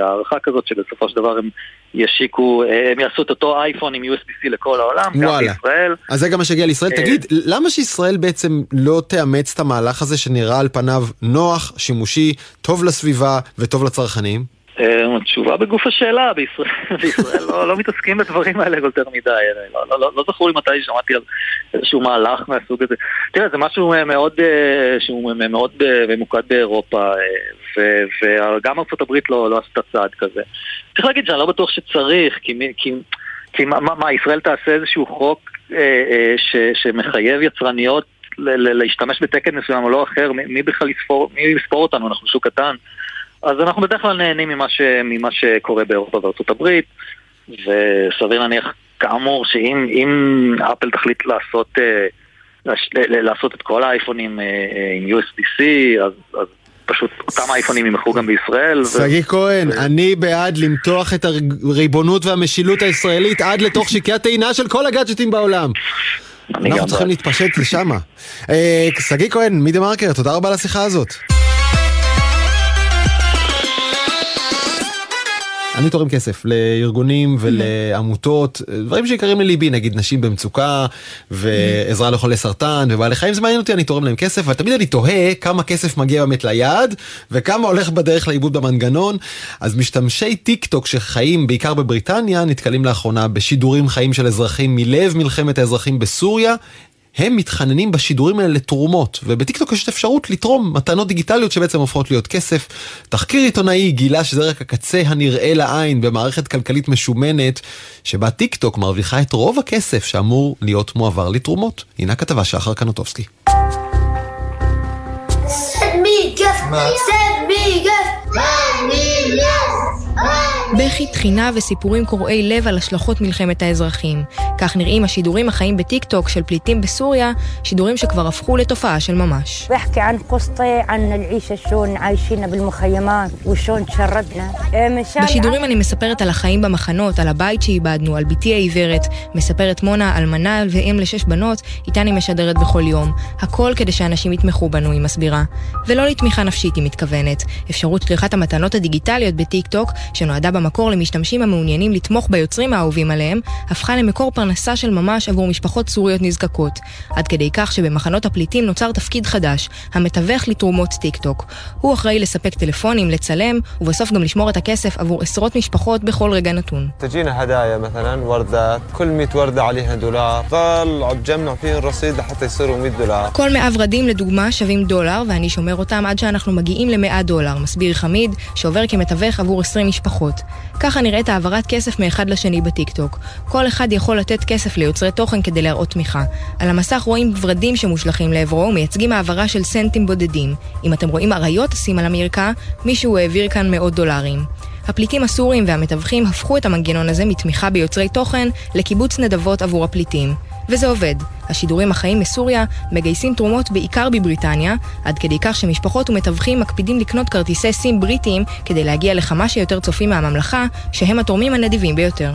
הערכה כזאת שבסופו של דבר הם ישיקו, uh, הם יעשו את אותו אייפון עם USB-C לכל העולם, וואלה. גם בישראל. אז זה גם מה שהגיע לישראל. Uh, תגיד, למה שישראל בעצם לא תאמץ את המהלך הזה שנראה על פניו נוח, שימושי, טוב לסביבה וטוב לצרכנים? התשובה בגוף השאלה, בישראל, לא, לא מתעסקים בדברים האלה יותר מדי, לא, לא, לא, לא זכור לי מתי שמעתי על איזשהו מהלך מהסוג הזה. תראה, זה משהו מאוד, שהוא מאוד ממוקד באירופה, וגם הברית לא, עשתה צעד כזה. צריך להגיד שאני לא בטוח שצריך, כי, מה, ישראל תעשה איזשהו חוק שמחייב יצרניות להשתמש בתקן מסוים או לא אחר, מי בכלל יספור אותנו, אנחנו שוק קטן. אז אנחנו בדרך כלל נהנים ממה, ש, ממה שקורה באירופה וארצות הברית, וסביר להניח, כאמור, שאם אפל תחליט לעשות, אה, לעשות את כל האייפונים אה, אה, עם USB-C, אז, אז פשוט אותם אייפונים ימכרו גם בישראל. שגיא כהן. אני בעד למתוח את הריבונות והמשילות הישראלית עד לתוך שקי הטעינה של כל הגאדג'טים בעולם. אנחנו צריכים להתפשט לשם. שגיא כהן, מידי מרקר, תודה רבה על השיחה הזאת. אני תורם כסף לארגונים ולעמותות, דברים שיקרים לליבי, נגיד נשים במצוקה, ועזרה לחולי סרטן ובעלי חיים, זה מעניין אותי, אני תורם להם כסף, אבל תמיד אני תוהה כמה כסף מגיע באמת ליעד, וכמה הולך בדרך לאיבוד במנגנון. אז משתמשי טיק טוק שחיים בעיקר בבריטניה, נתקלים לאחרונה בשידורים חיים של אזרחים מלב מלחמת האזרחים בסוריה. הם מתחננים בשידורים האלה לתרומות, ובטיקטוק יש את אפשרות לתרום מתנות דיגיטליות שבעצם הופכות להיות כסף. תחקיר עיתונאי גילה שזה רק הקצה הנראה לעין במערכת כלכלית משומנת, שבה טיקטוק מרוויחה את רוב הכסף שאמור להיות מועבר לתרומות. הנה הכתבה של שחר קנוטובסקי. Send me gift! Send me gift! Send me gift! בכי, תחינה וסיפורים קורעי לב על השלכות מלחמת האזרחים. כך נראים השידורים החיים בטיק טוק של פליטים בסוריה, שידורים שכבר הפכו לתופעה של ממש. בשידורים אני מספרת על החיים במחנות, על הבית שאיבדנו, על בתי העיוורת, מספרת מונה, אלמנה ואם לשש בנות, איתה אני משדרת בכל יום. הכל כדי שאנשים יתמכו בנו, היא מסבירה. ולא לתמיכה נפשית, היא מתכוונת. אפשרות שליחת המתנות הדיגיטליות בטיק טוק, שנועדה במקור למשתמשים המעוניינים לתמוך ביוצרים האהובים עליהם, הפכה למקור פרנסה של ממש עבור משפחות סוריות נזקקות. עד כדי כך שבמחנות הפליטים נוצר תפקיד חדש, המתווך לתרומות טיק טוק. הוא אחראי לספק טלפונים, לצלם, ובסוף גם לשמור את הכסף עבור עשרות משפחות בכל רגע נתון. כל מאה ורדים לדוגמה שווים דולר, ואני שומר אותם עד שאנחנו מגיעים למאה דולר, מסביר חמיד, שעובר כמתווך עבור עשרים משפחות. ככה נראית העברת כסף מאחד לשני בטיקטוק. כל אחד יכול לתת כסף ליוצרי תוכן כדי להראות תמיכה. על המסך רואים ורדים שמושלכים לעברו ומייצגים העברה של סנטים בודדים. אם אתם רואים אריות טסים על המרקע, מישהו העביר כאן מאות דולרים. הפליטים הסורים והמתווכים הפכו את המנגנון הזה מתמיכה ביוצרי תוכן לקיבוץ נדבות עבור הפליטים. וזה עובד. השידורים החיים מסוריה מגייסים תרומות בעיקר בבריטניה, עד כדי כך שמשפחות ומתווכים מקפידים לקנות כרטיסי סים בריטיים כדי להגיע לכמה שיותר צופים מהממלכה, שהם התורמים הנדיבים ביותר.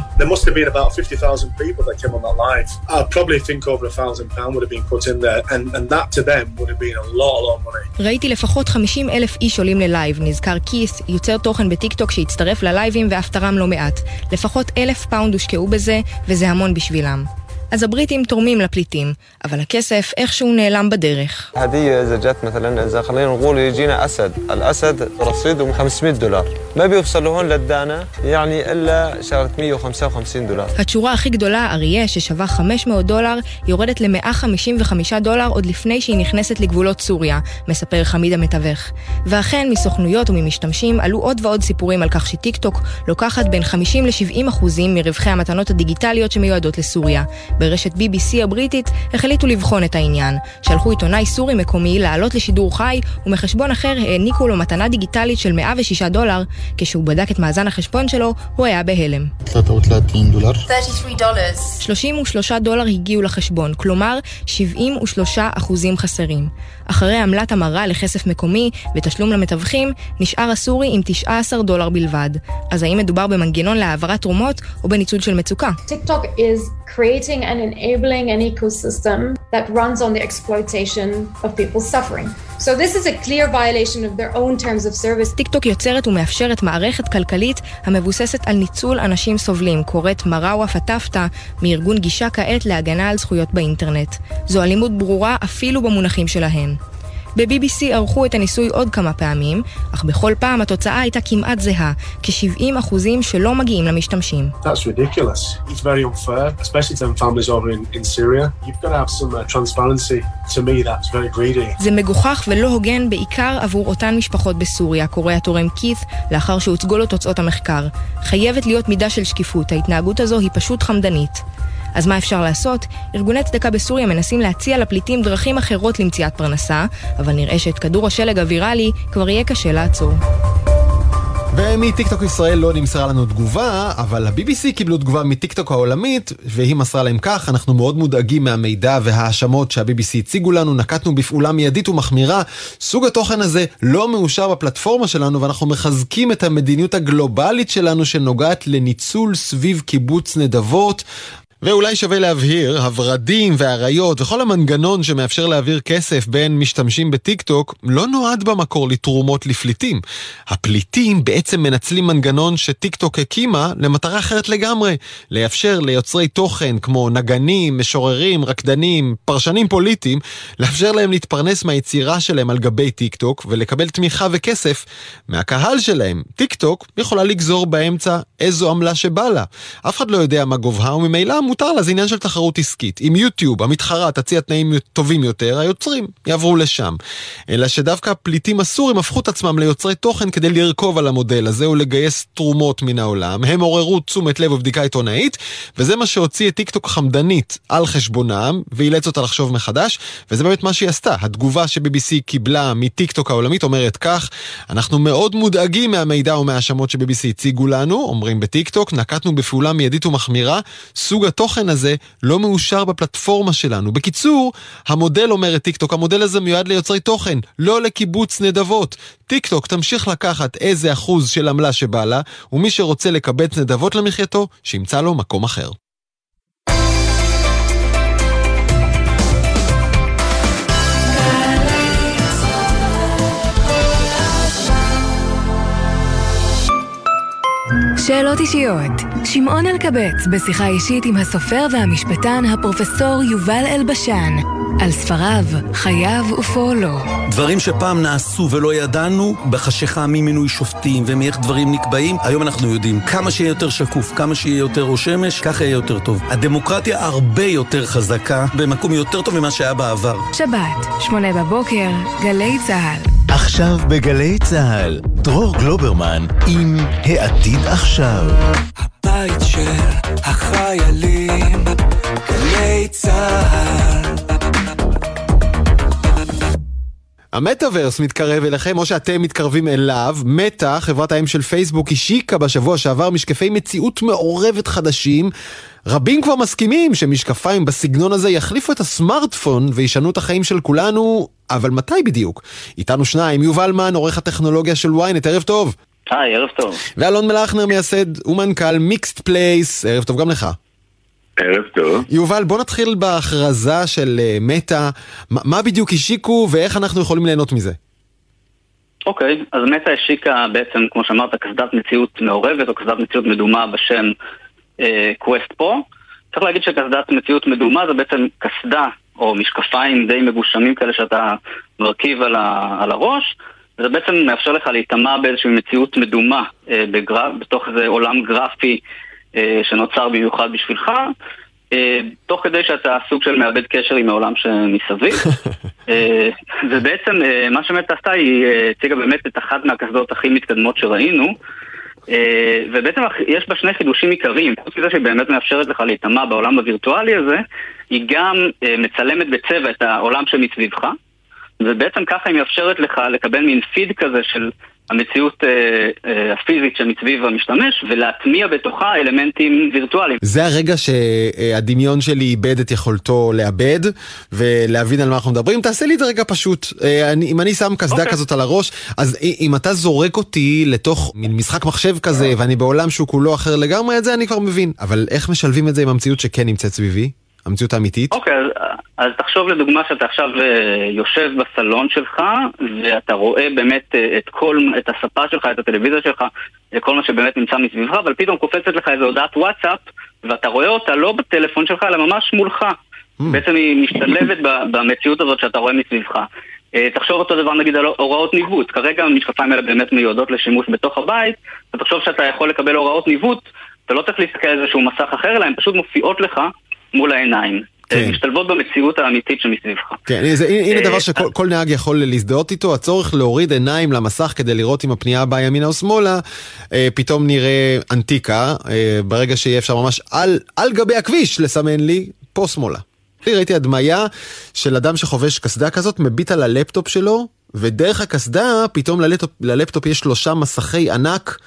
ראיתי לפחות 50 אלף איש עולים ללייב, נזכר קית', יוצר תוכן בטיקטוק שהצטרף ללייבים ואף תרם לא מעט. לפחות אלף פאונד הושקעו בזה, וזה המון בשבילם. אז הבריטים תורמים לפליטים, אבל הכסף איכשהו נעלם בדרך. هدية إذا جت مثلا إذا خلينا نقول يجينا أسد، الأسد رصيده 500 دولار، ما بيوصل لهون للدانا يعني إلا شغلة 155 دولار. התשורה הכי גדולה, אריה, ששווה 500 דולר, יורדת ל-155 דולר עוד לפני שהיא נכנסת לגבולות סוריה, מספר חמיד המתווך. ואכן, מסוכנויות וממשתמשים עלו עוד ועוד סיפורים על כך שטיק טוק לוקחת בין 50 ל-70 אחוזים מרווחי המתנות הדיגיטליות שמיועדות לסוריה. ברשת BBC הבריטית החליטו לבחון את העניין. שלחו עיתונאי סורי מקומי לעלות לשידור חי, ומחשבון אחר העניקו לו מתנה דיגיטלית של 106 דולר. כשהוא בדק את מאזן החשבון שלו, הוא היה בהלם. 33 דולר. 33 דולר הגיעו לחשבון, כלומר 73 אחוזים חסרים. אחרי עמלת המרה לכסף מקומי ותשלום למתווכים, נשאר הסורי עם 19 דולר בלבד. אז האם מדובר במנגנון להעברת תרומות או בניצול של מצוקה? TikTok is creating and enabling an ecosystem that runs on the exploitation of people's suffering. So this is a clear violation of their own terms of service. טיק טוק יוצרת ומאפשרת מערכת כלכלית המבוססת על ניצול אנשים סובלים, קוראת מראווה פטפטה מארגון גישה כעת להגנה על זכויות באינטרנט. זו אלימות ברורה אפילו במונחים שלהן. ב-BBC ערכו את הניסוי עוד כמה פעמים, אך בכל פעם התוצאה הייתה כמעט זהה, כ-70 אחוזים שלא מגיעים למשתמשים. That's ridiculous. It's very unfair, especially to them families over in, in Syria. You've got to have some uh, transparency. To me, that's very greedy. זה מגוחך ולא הוגן בעיקר עבור אותן משפחות בסוריה, קורא התורם כית, לאחר שהוצגו לו תוצאות המחקר. חייבת להיות מידה של שקיפות, ההתנהגות הזו היא פשוט חמדנית. אז מה אפשר לעשות? ארגוני צדקה בסוריה מנסים להציע לפליטים דרכים אחרות למציאת פרנסה, אבל נראה שאת כדור השלג הוויראלי כבר יהיה קשה לעצור. ומטיקטוק ישראל לא נמסרה לנו תגובה, אבל ה-BBC קיבלו תגובה מטיקטוק העולמית, והיא מסרה להם כך, אנחנו מאוד מודאגים מהמידע וההאשמות שה-BBC הציגו לנו, נקטנו בפעולה מיידית ומחמירה. סוג התוכן הזה לא מאושר בפלטפורמה שלנו, ואנחנו מחזקים את המדיניות הגלובלית שלנו שנוגעת לניצול סביב קיבוץ נדבות. ואולי שווה להבהיר, הורדים והאריות וכל המנגנון שמאפשר להעביר כסף בין משתמשים בטיק טוק לא נועד במקור לתרומות לפליטים. הפליטים בעצם מנצלים מנגנון שטיק טוק הקימה למטרה אחרת לגמרי, לאפשר ליוצרי תוכן כמו נגנים, משוררים, רקדנים, פרשנים פוליטיים, לאפשר להם להתפרנס מהיצירה שלהם על גבי טיקטוק ולקבל תמיכה וכסף מהקהל שלהם. טיקטוק יכולה לגזור באמצע איזו עמלה שבא לה. אף אחד לא יודע מה גובהה וממילא מותר לה, זה עניין של תחרות עסקית. אם יוטיוב, המתחרה, תציע תנאים טובים יותר, היוצרים יעברו לשם. אלא שדווקא הפליטים הסורים הפכו את עצמם ליוצרי תוכן כדי לרכוב על המודל הזה ולגייס תרומות מן העולם. הם עוררו תשומת לב ובדיקה עיתונאית, וזה מה שהוציא את טיקטוק חמדנית על חשבונם, ואילץ אותה לחשוב מחדש, וזה באמת מה שהיא עשתה. התגובה ש-BBC קיבלה מטיקטוק העולמית אומרת כך, אנחנו מאוד מודאגים מהמידע ומההאשמות ש-BBC הציגו לנו, אומרים בטיקטוק, נקטנו בפעולה מיידית ומחמירה, סוג התוכן הזה לא מאושר בפלטפורמה שלנו. בקיצור, המודל, אומרת טיקטוק, המודל הזה מיועד ליוצרי תוכן, לא לקיבוץ נדבות. טיקטוק תמשיך לקחת איזה אחוז של עמלה שבא לה, ומי שרוצה לקבץ נדבות למחייתו, שימצא לו מקום אחר. שאלות אישיות. שמעון אלקבץ בשיחה אישית עם הסופר והמשפטן הפרופסור יובל אלבשן על ספריו, חייו ופועלו. דברים שפעם נעשו ולא ידענו, בחשיכה ממינוי שופטים ומאיך דברים נקבעים, היום אנחנו יודעים. כמה שיהיה יותר שקוף, כמה שיהיה יותר ראש שמש, ככה יהיה יותר טוב. הדמוקרטיה הרבה יותר חזקה, במקום יותר טוב ממה שהיה בעבר. שבת, שמונה בבוקר, גלי צה"ל. עכשיו בגלי צה"ל, דרור גלוברמן עם העתיד עכשיו. הבית של החיילים, גלי צה"ל. המטאוורס מתקרב אליכם, או שאתם מתקרבים אליו. מטא, חברת האם של פייסבוק, השיקה בשבוע שעבר משקפי מציאות מעורבת חדשים. רבים כבר מסכימים שמשקפיים בסגנון הזה יחליפו את הסמארטפון וישנו את החיים של כולנו, אבל מתי בדיוק? איתנו שניים, יובל מן, עורך הטכנולוגיה של ynet, ערב טוב. היי, ערב טוב. ואלון מלאכנר, מייסד ומנכ"ל Mixed Place, ערב טוב גם לך. ערב טוב. יובל, בוא נתחיל בהכרזה של uh, מטא. מה בדיוק השיקו ואיך אנחנו יכולים ליהנות מזה? אוקיי, okay, אז מטא השיקה בעצם, כמו שאמרת, קסדת מציאות מעורבת או קסדת מציאות מדומה בשם קווסט uh, פרו. צריך להגיד שקסדת מציאות מדומה זה בעצם קסדה או משקפיים די מגושמים כאלה שאתה מרכיב על, ה, על הראש, וזה בעצם מאפשר לך להיטמע באיזושהי מציאות מדומה אה, בגר... בתוך איזה עולם גרפי אה, שנוצר במיוחד בשבילך, אה, תוך כדי שאתה סוג של מאבד קשר עם העולם שמסביב. אה, ובעצם אה, מה שבאמת עשתה, היא הציגה באמת את אחת מהקסדות הכי מתקדמות שראינו. אה, ובעצם יש בה שני חידושים עיקריים, חוץ מזה שהיא באמת מאפשרת לך להיטמע בעולם הווירטואלי הזה, היא גם אה, מצלמת בצבע את העולם שמסביבך, ובעצם ככה היא מאפשרת לך לקבל מין פיד כזה של המציאות אה, אה, הפיזית שמסביב המשתמש, ולהטמיע בתוכה אלמנטים וירטואליים. זה הרגע שהדמיון שלי איבד את יכולתו לאבד, ולהבין על מה אנחנו מדברים. תעשה לי את זה רגע פשוט. אה, אני, אם אני שם קסדה okay. כזאת על הראש, אז אם אתה זורק אותי לתוך מין משחק מחשב כזה, ואני בעולם שהוא כולו אחר לגמרי, את זה אני כבר מבין. אבל איך משלבים את זה עם המציאות שכן נמצאת סביבי? המציאות האמיתית? אוקיי, okay, אז, אז תחשוב לדוגמה שאתה עכשיו uh, יושב בסלון שלך ואתה רואה באמת uh, את כל, את הספה שלך, את הטלוויזיה שלך, את כל מה שבאמת נמצא מסביבך, אבל פתאום קופצת לך איזו הודעת וואטסאפ ואתה רואה אותה לא בטלפון שלך אלא ממש מולך. Mm. בעצם היא משתלבת במציאות הזאת שאתה רואה מסביבך. Uh, תחשוב אותו דבר נגיד על הוראות ניווט, כרגע המשקפיים האלה באמת מיועדות לשימוש בתוך הבית, ותחשוב שאתה יכול לקבל הוראות ניווט, אתה לא צריך להסתכל על איזשהו מסך אחר, אלא הן פשוט מופיעות לך מול העיניים. כן. משתלבות במציאות האמיתית שמסביבך. כן, זה, הנה דבר שכל נהג יכול להזדהות איתו, הצורך להוריד עיניים למסך כדי לראות אם הפנייה הבאה ימינה או שמאלה, אה, פתאום נראה אנטיקה, אה, ברגע שיהיה אפשר ממש על, על גבי הכביש לסמן לי, פה שמאלה. ראיתי הדמיה של אדם שחובש קסדה כזאת, מביט על הלפטופ שלו, ודרך הקסדה פתאום ללפטופ, ללפטופ יש שלושה מסכי ענק.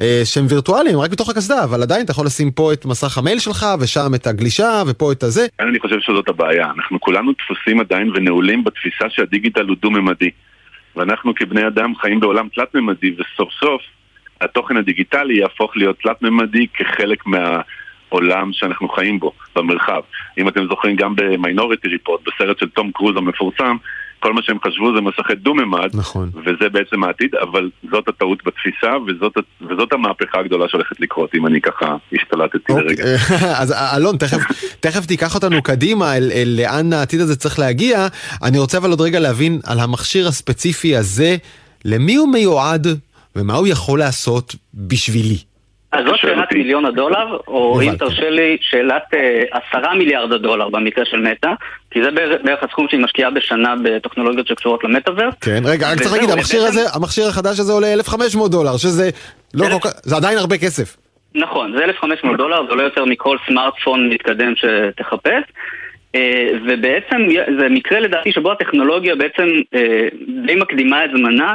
אה, שהם וירטואליים רק בתוך הקסדה, אבל עדיין אתה יכול לשים פה את מסך המייל שלך, ושם את הגלישה, ופה את הזה. אני חושב שזאת הבעיה. אנחנו כולנו תפוסים עדיין ונעולים בתפיסה שהדיגיטל הוא דו-ממדי. ואנחנו כבני אדם חיים בעולם תלת-ממדי, וסוף סוף התוכן הדיגיטלי יהפוך להיות תלת-ממדי כחלק מהעולם שאנחנו חיים בו, במרחב. אם אתם זוכרים גם ב-Minority Report, בסרט של תום קרוז המפורסם, כל מה שהם חשבו זה מסכי דו-ממד, נכון. וזה בעצם העתיד, אבל זאת הטעות בתפיסה, וזאת, וזאת המהפכה הגדולה שהולכת לקרות, אם אני ככה השתלטתי אוקיי. לרגע. אז אלון, תכף, תכף תיקח אותנו קדימה, אל, אל לאן העתיד הזה צריך להגיע. אני רוצה אבל עוד רגע להבין על המכשיר הספציפי הזה, למי הוא מיועד ומה הוא יכול לעשות בשבילי. אז זאת שאלת מיליון הדולר, או אם תרשה לי, שאלת אה, עשרה מיליארד הדולר במקרה של מטא, כי זה בערך הסכום שהיא משקיעה בשנה בטכנולוגיות שקשורות למטאוורס. כן, רגע, רק צריך להגיד, המכשיר הזה, המכשיר החדש הזה עולה 1,500 דולר, שזה לא כל כך, זה עדיין הרבה כסף. נכון, זה 1,500 דולר, זה עולה יותר מכל סמארטפון מתקדם שתחפש. אה, ובעצם זה מקרה לדעתי שבו הטכנולוגיה בעצם אה, די מקדימה את זמנה.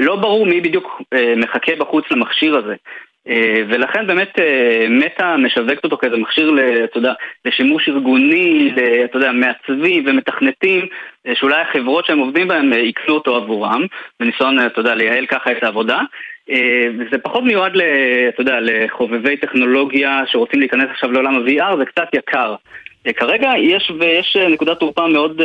לא ברור מי בדיוק מחכה בחוץ למכשיר הזה. אה, ולכן באמת אה, מטא משווקת אותו כאיזה מכשיר, אתה לשימוש ארגוני, אתה יודע, מעצבים ומתכנתים, אה, שאולי החברות שהם עובדים בהן יקנו אותו עבורם, בניסיון, אתה יודע, לייעל ככה את העבודה. וזה פחות מיועד, אתה יודע, לחובבי טכנולוגיה שרוצים להיכנס עכשיו לעולם ה-VR, זה קצת יקר. כרגע יש, ויש נקודת תורפה מאוד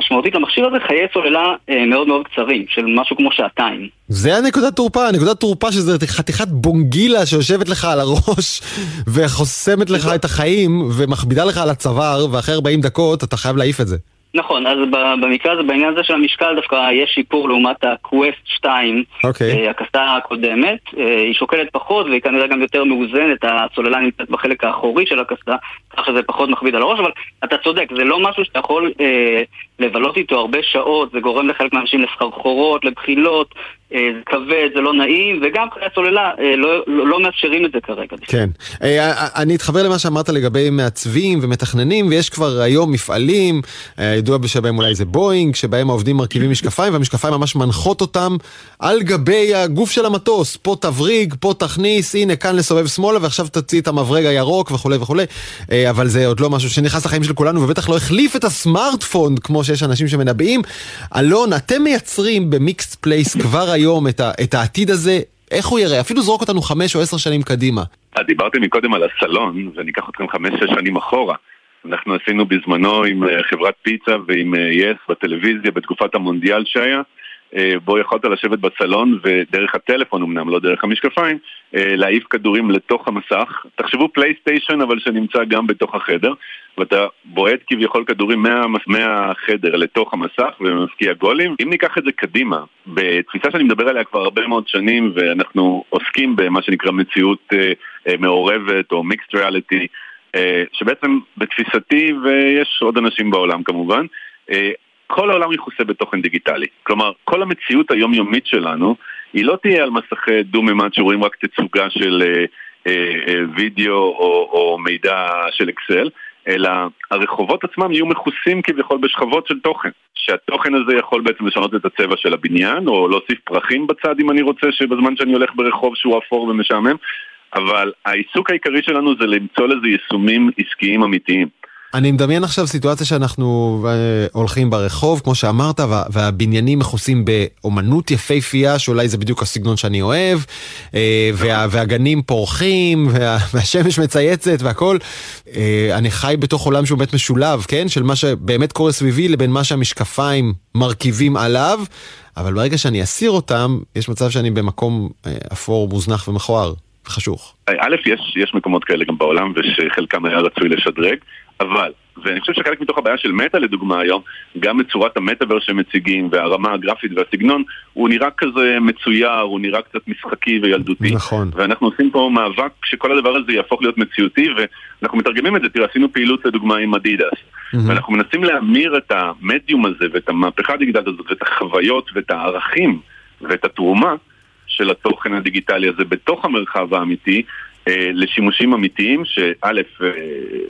משמעותית למכשיר הזה, חיי סוללה אה, מאוד מאוד קצרים, של משהו כמו שעתיים. זה הנקודת תורפה, הנקודת תורפה שזה חתיכת בונגילה שיושבת לך על הראש וחוסמת לך את החיים ומכבידה לך על הצוואר, ואחרי 40 דקות אתה חייב להעיף את זה. נכון, אז במקרה הזה, בעניין הזה של המשקל דווקא יש שיפור לעומת ה-Quest 2, okay. אוקיי. אה, הקסדה הקודמת. אה, היא שוקלת פחות והיא כנראה גם יותר מאוזנת, הסוללה נמצאת בחלק האחורי של הקסדה, כך שזה פחות מכביד על הראש, אבל אתה צודק, זה לא משהו שאתה יכול אה, לבלות איתו הרבה שעות, זה גורם לחלק מהאנשים לסחרחורות, לבחילות, אה, זה כבד, זה לא נעים, וגם חיי הסוללה אה, לא, לא, לא מאפשרים את זה כרגע. כן. אה, אני אתחבר למה שאמרת לגבי מעצבים ומתכננים, ויש כבר היום מפעלים, ידוע שבהם אולי זה בואינג, שבהם העובדים מרכיבים משקפיים, והמשקפיים ממש מנחות אותם על גבי הגוף של המטוס. פה תבריג, פה תכניס, הנה כאן לסובב שמאלה, ועכשיו תוציא את המברג הירוק וכולי וכולי. אבל זה עוד לא משהו שנכנס לחיים של כולנו, ובטח לא החליף את הסמארטפון, כמו שיש אנשים שמנבאים. אלון, אתם מייצרים ב Mixed Place כבר היום את, ה, את העתיד הזה, איך הוא יראה? אפילו זרוק אותנו חמש או עשר שנים קדימה. דיברתם מקודם על הסלון, ואני אקח אתכם חמש-שש שנים אחורה. אנחנו עשינו בזמנו עם אה, חברת פיצה ועם יס אה, בטלוויזיה בתקופת המונדיאל שהיה, בו יכולת לשבת בסלון ודרך הטלפון אמנם, לא דרך המשקפיים, אה, להעיף כדורים לתוך המסך. תחשבו פלייסטיישן אבל שנמצא גם בתוך החדר, ואתה בועט כביכול כדורים מה, מהחדר לתוך המסך ומפקיע גולים. אם ניקח את זה קדימה, בתפיסה שאני מדבר עליה כבר הרבה מאוד שנים ואנחנו עוסקים במה שנקרא מציאות אה, אה, מעורבת או מיקסט ריאליטי, אה, שבעצם בתפיסתי, ויש עוד אנשים בעולם כמובן, אה, כל העולם יכוסה בתוכן דיגיטלי. כלומר, כל המציאות היומיומית שלנו, היא לא תהיה על מסכי דו-ממד שרואים רק תצוגה של אה, אה, אה, וידאו או, או מידע של אקסל, אלא הרחובות עצמם יהיו מכוסים כביכול בשכבות של תוכן. שהתוכן הזה יכול בעצם לשנות את הצבע של הבניין, או להוסיף פרחים בצד אם אני רוצה, שבזמן שאני הולך ברחוב שהוא אפור ומשעמם, אבל העיסוק העיקרי שלנו זה למצוא לזה יישומים עסקיים אמיתיים. אני מדמיין עכשיו סיטואציה שאנחנו אה, הולכים ברחוב, כמו שאמרת, וה, והבניינים מכוסים באומנות יפהפייה, שאולי זה בדיוק הסגנון שאני אוהב, אה, וה, והגנים פורחים, וה, והשמש מצייצת והכל. אה, אני חי בתוך עולם שהוא באמת משולב, כן? של מה שבאמת קורה סביבי לבין מה שהמשקפיים מרכיבים עליו, אבל ברגע שאני אסיר אותם, יש מצב שאני במקום אפור, מוזנח ומכוער. חשוך. א', יש, יש מקומות כאלה גם בעולם ושחלקם היה רצוי לשדרג, אבל, ואני חושב שחלק מתוך הבעיה של מטא לדוגמה היום, גם מצורת המטאבר שמציגים והרמה הגרפית והסגנון, הוא נראה כזה מצויר, הוא נראה קצת משחקי וילדותי. נכון. ואנחנו עושים פה מאבק שכל הדבר הזה יהפוך להיות מציאותי, ואנחנו מתרגמים את זה, תראה, עשינו פעילות לדוגמה עם אדידס. Mm-hmm. ואנחנו מנסים להמיר את המדיום הזה ואת המהפכה הדיגיטלית הזאת ואת החוויות ואת הערכים ואת התרומה של התוכן הדיגיטלי הזה בתוך המרחב האמיתי לשימושים אמיתיים, שא', אה,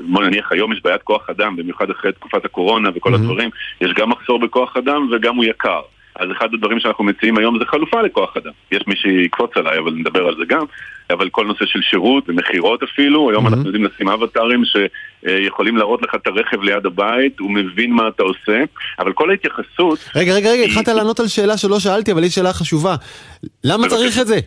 בוא נניח היום יש בעיית כוח אדם, במיוחד אחרי תקופת הקורונה וכל mm-hmm. הדברים, יש גם מחסור בכוח אדם וגם הוא יקר. אז אחד הדברים שאנחנו מציעים היום זה חלופה לכוח אדם. יש מי שיקפוץ עליי, אבל נדבר על זה גם. אבל כל נושא של שירות ומכירות אפילו, היום mm-hmm. אנחנו יודעים לשים אבטארים שיכולים להראות לך את הרכב ליד הבית, הוא מבין מה אתה עושה, אבל כל ההתייחסות... רגע, רגע, רגע, התחלת לענות על שאלה שלא שאלתי, אבל היא שאלה חשובה. למה צריך את זה?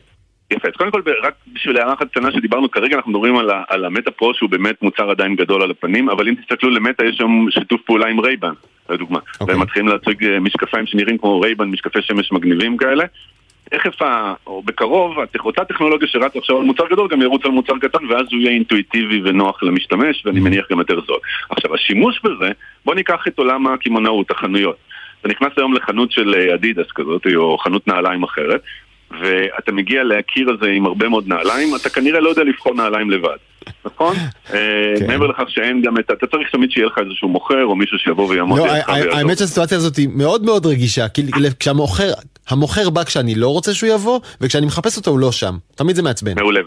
יפה, אז קודם כל, רק בשביל הערה אחת קטנה שדיברנו, כרגע אנחנו מדברים על, על המטה פרו שהוא באמת מוצר עדיין גדול על הפנים, אבל אם תסתכלו למטה יש שם שיתוף פעולה עם רייבן, לדוגמה. Okay. אוקיי. והם מתחילים להציג אה, משקפיים שנראים כמו רייבן, משקפי שמש מגניבים כאלה. תכף, או בקרוב, אותה טכנולוגיה שרצה עכשיו על מוצר גדול גם ירוץ על מוצר קטן ואז הוא יהיה אינטואיטיבי ונוח למשתמש ואני mm-hmm. מניח גם יותר זול. עכשיו, השימוש בזה, בוא ניקח את עולם הקמעונאות, החנויות. אתה נכנס היום לחנות של אה, אדידס כזאת, או חנות נעליים אחרת, ואתה מגיע לקיר הזה עם הרבה מאוד נעליים, אתה כנראה לא יודע לבחור נעליים לבד, נכון? אה, כן. מעבר לכך שאין גם את, אתה צריך תמיד שיהיה לך איזשהו מוכר או מישהו שיבוא ויעמוד לא, האמת שהסיטואציה הזאת היא מאוד מאוד רגישה, כי כשהמוכר, המוכר בא כשאני לא רוצה שהוא יבוא, וכשאני מחפש אותו הוא לא שם. תמיד זה מעצבן. מעולה,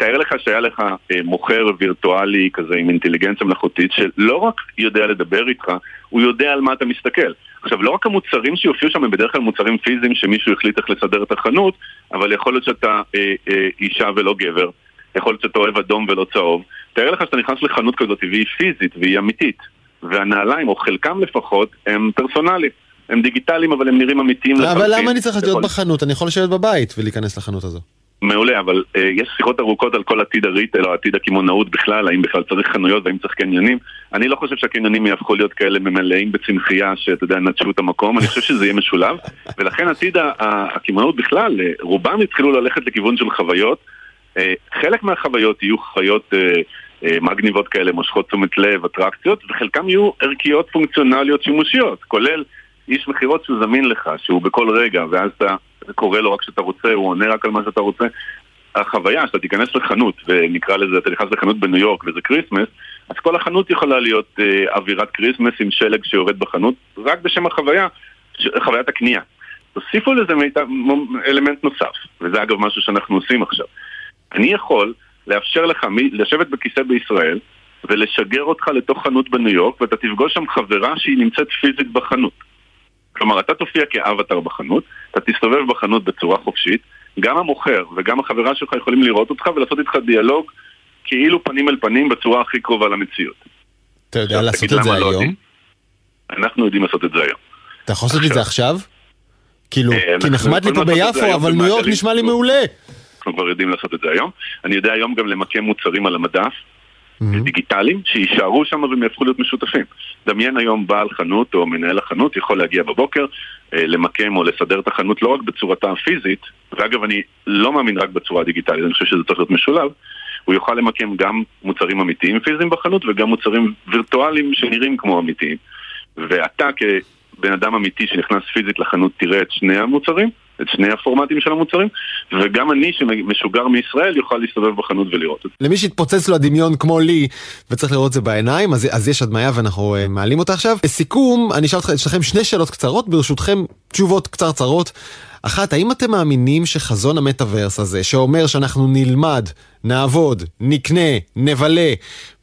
תאר לך שהיה לך אה, מוכר וירטואלי כזה עם אינטליגנציה מלאכותית שלא רק יודע לדבר איתך, הוא יודע על מה אתה מסתכל. עכשיו, לא רק המוצרים שיופיעו שם הם בדרך כלל מוצרים פיזיים שמישהו החליט איך לסדר את החנות, אבל יכול להיות שאתה אה, אה, אישה ולא גבר, יכול להיות שאתה אוהב אדום ולא צהוב. תאר לך שאתה נכנס לחנות כזאת והיא פיזית והיא אמיתית, והנעליים, או חלקם לפחות, הם פרסונליים. הם דיגיטליים אבל הם נראים אמיתיים לחלוטין. אבל למה אני צריך להיות בחנות? אני יכול לשבת בבית ולהיכנס לחנות הזו. מעולה, אבל uh, יש שיחות ארוכות על כל עתיד הריטל או עתיד הקמעונאות בכלל, האם בכלל צריך חנויות והאם צריך קניונים. אני לא חושב שהקניונים יהפכו להיות כאלה ממלאים בצמחייה שאתה יודע, נטשו את המקום, אני חושב שזה יהיה משולב, ולכן עתיד הקמעונאות בכלל, אה, רובם התחילו ללכת לכיוון של חוויות. Uh, חלק מהחוויות יהיו חוויות uh, uh, מגניבות כאלה, מושכות תשומת לב, אטרקציות, וחלקם יהיו ערכיות פונקציונליות שימושיות, כולל איש מכירות שהוא זמין לך, שהוא בכל רגע, ואז אתה קורא לו רק כשאתה רוצה, הוא עונה רק על מה שאתה רוצה. החוויה שאתה תיכנס לחנות, ונקרא לזה, אתה נכנס לחנות בניו יורק וזה Christmas, אז כל החנות יכולה להיות אה, אווירת Christmas עם שלג שיורד בחנות, רק בשביל החוויה, ש... חוויית הקנייה. תוסיפו לזה מיטב, אלמנט נוסף, וזה אגב משהו שאנחנו עושים עכשיו. אני יכול לאפשר לך מ... לשבת בכיסא בישראל ולשגר אותך לתוך חנות בניו יורק, ואתה תפגוש שם חברה שהיא נמצאת פיזית בחנות. כלומר, אתה תופיע כאבטר בחנות, אתה תסתובב בחנות בצורה חופשית, גם המוכר וגם החברה שלך יכולים לראות אותך ולעשות איתך דיאלוג כאילו פנים אל פנים בצורה הכי קרובה למציאות. אתה יודע לעשות את זה לא היום? אנחנו יודעים לעשות את זה היום. אתה יכול לעשות את זה עכשיו? כאילו, אה, כי נחמד לי פה ביפו, אבל ניו יורק נשמע לי מעולה. אנחנו כבר יודעים לעשות את זה היום. אני יודע היום גם למקם מוצרים על המדף. דיגיטליים שיישארו שם והם יהפכו להיות משותפים. דמיין היום בעל חנות או מנהל החנות יכול להגיע בבוקר, אה, למקם או לסדר את החנות לא רק בצורתה הפיזית, ואגב אני לא מאמין רק בצורה הדיגיטלית, אני חושב שזה צריך להיות משולב, הוא יוכל למקם גם מוצרים אמיתיים פיזיים בחנות וגם מוצרים וירטואליים שנראים כמו אמיתיים. ואתה כבן אדם אמיתי שנכנס פיזית לחנות תראה את שני המוצרים, את שני הפורמטים של המוצרים, וגם אני שמשוגר מישראל יוכל להסתובב בחנות ולראות את זה. למי שהתפוצץ לו הדמיון כמו לי, וצריך לראות את זה בעיניים, אז, אז יש הדמיה ואנחנו uh, מעלים אותה עכשיו. לסיכום, אני אשאל אתכם שני שאלות קצרות, ברשותכם תשובות קצרצרות. אחת, האם אתם מאמינים שחזון המטאוורס הזה, שאומר שאנחנו נלמד, נעבוד, נקנה, נבלה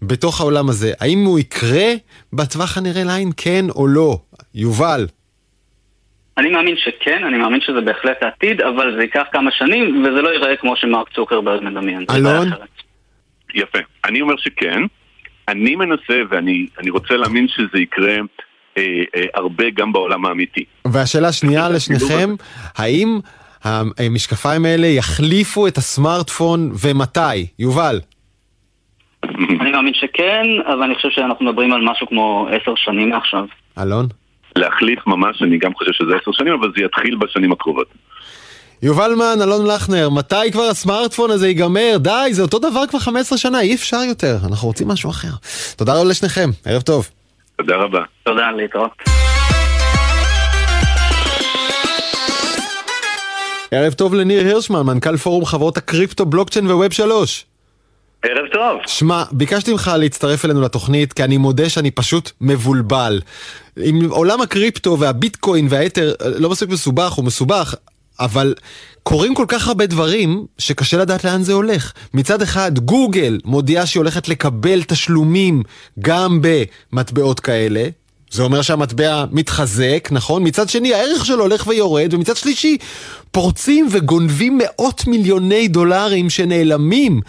בתוך העולם הזה, האם הוא יקרה בטווח הנראה לעין, כן או לא? יובל. אני מאמין שכן, אני מאמין שזה בהחלט העתיד, אבל זה ייקח כמה שנים, וזה לא ייראה כמו שמרק צוקרברג מדמיין. אלון? יפה. אני אומר שכן. אני מנסה, ואני רוצה להאמין שזה יקרה אה, אה, הרבה גם בעולם האמיתי. והשאלה השנייה לשניכם, האם המשקפיים האלה יחליפו את הסמארטפון ומתי? יובל. אני מאמין שכן, אבל אני חושב שאנחנו מדברים על משהו כמו עשר שנים מעכשיו. אלון? להחליף ממש, אני גם חושב שזה עשר שנים, אבל זה יתחיל בשנים הקרובות. יובל מן, אלון לכנר, מתי כבר הסמארטפון הזה ייגמר? די, זה אותו דבר כבר 15 שנה, אי אפשר יותר, אנחנו רוצים משהו אחר. תודה רבה לשניכם, ערב טוב. תודה רבה. תודה, להתראות. ערב טוב לניר הירשמן, מנכ"ל פורום חברות הקריפטו, בלוקצ'יין וווב 3. ערב טוב. שמע, ביקשתי ממך להצטרף אלינו לתוכנית, כי אני מודה שאני פשוט מבולבל. עם עולם הקריפטו והביטקוין והיתר, לא מספיק מסובך, הוא מסובך, אבל קורים כל כך הרבה דברים שקשה לדעת לאן זה הולך. מצד אחד, גוגל מודיעה שהיא הולכת לקבל תשלומים גם במטבעות כאלה. זה אומר שהמטבע מתחזק, נכון? מצד שני, הערך שלו הולך ויורד, ומצד שלישי, פורצים וגונבים מאות מיליוני דולרים שנעלמים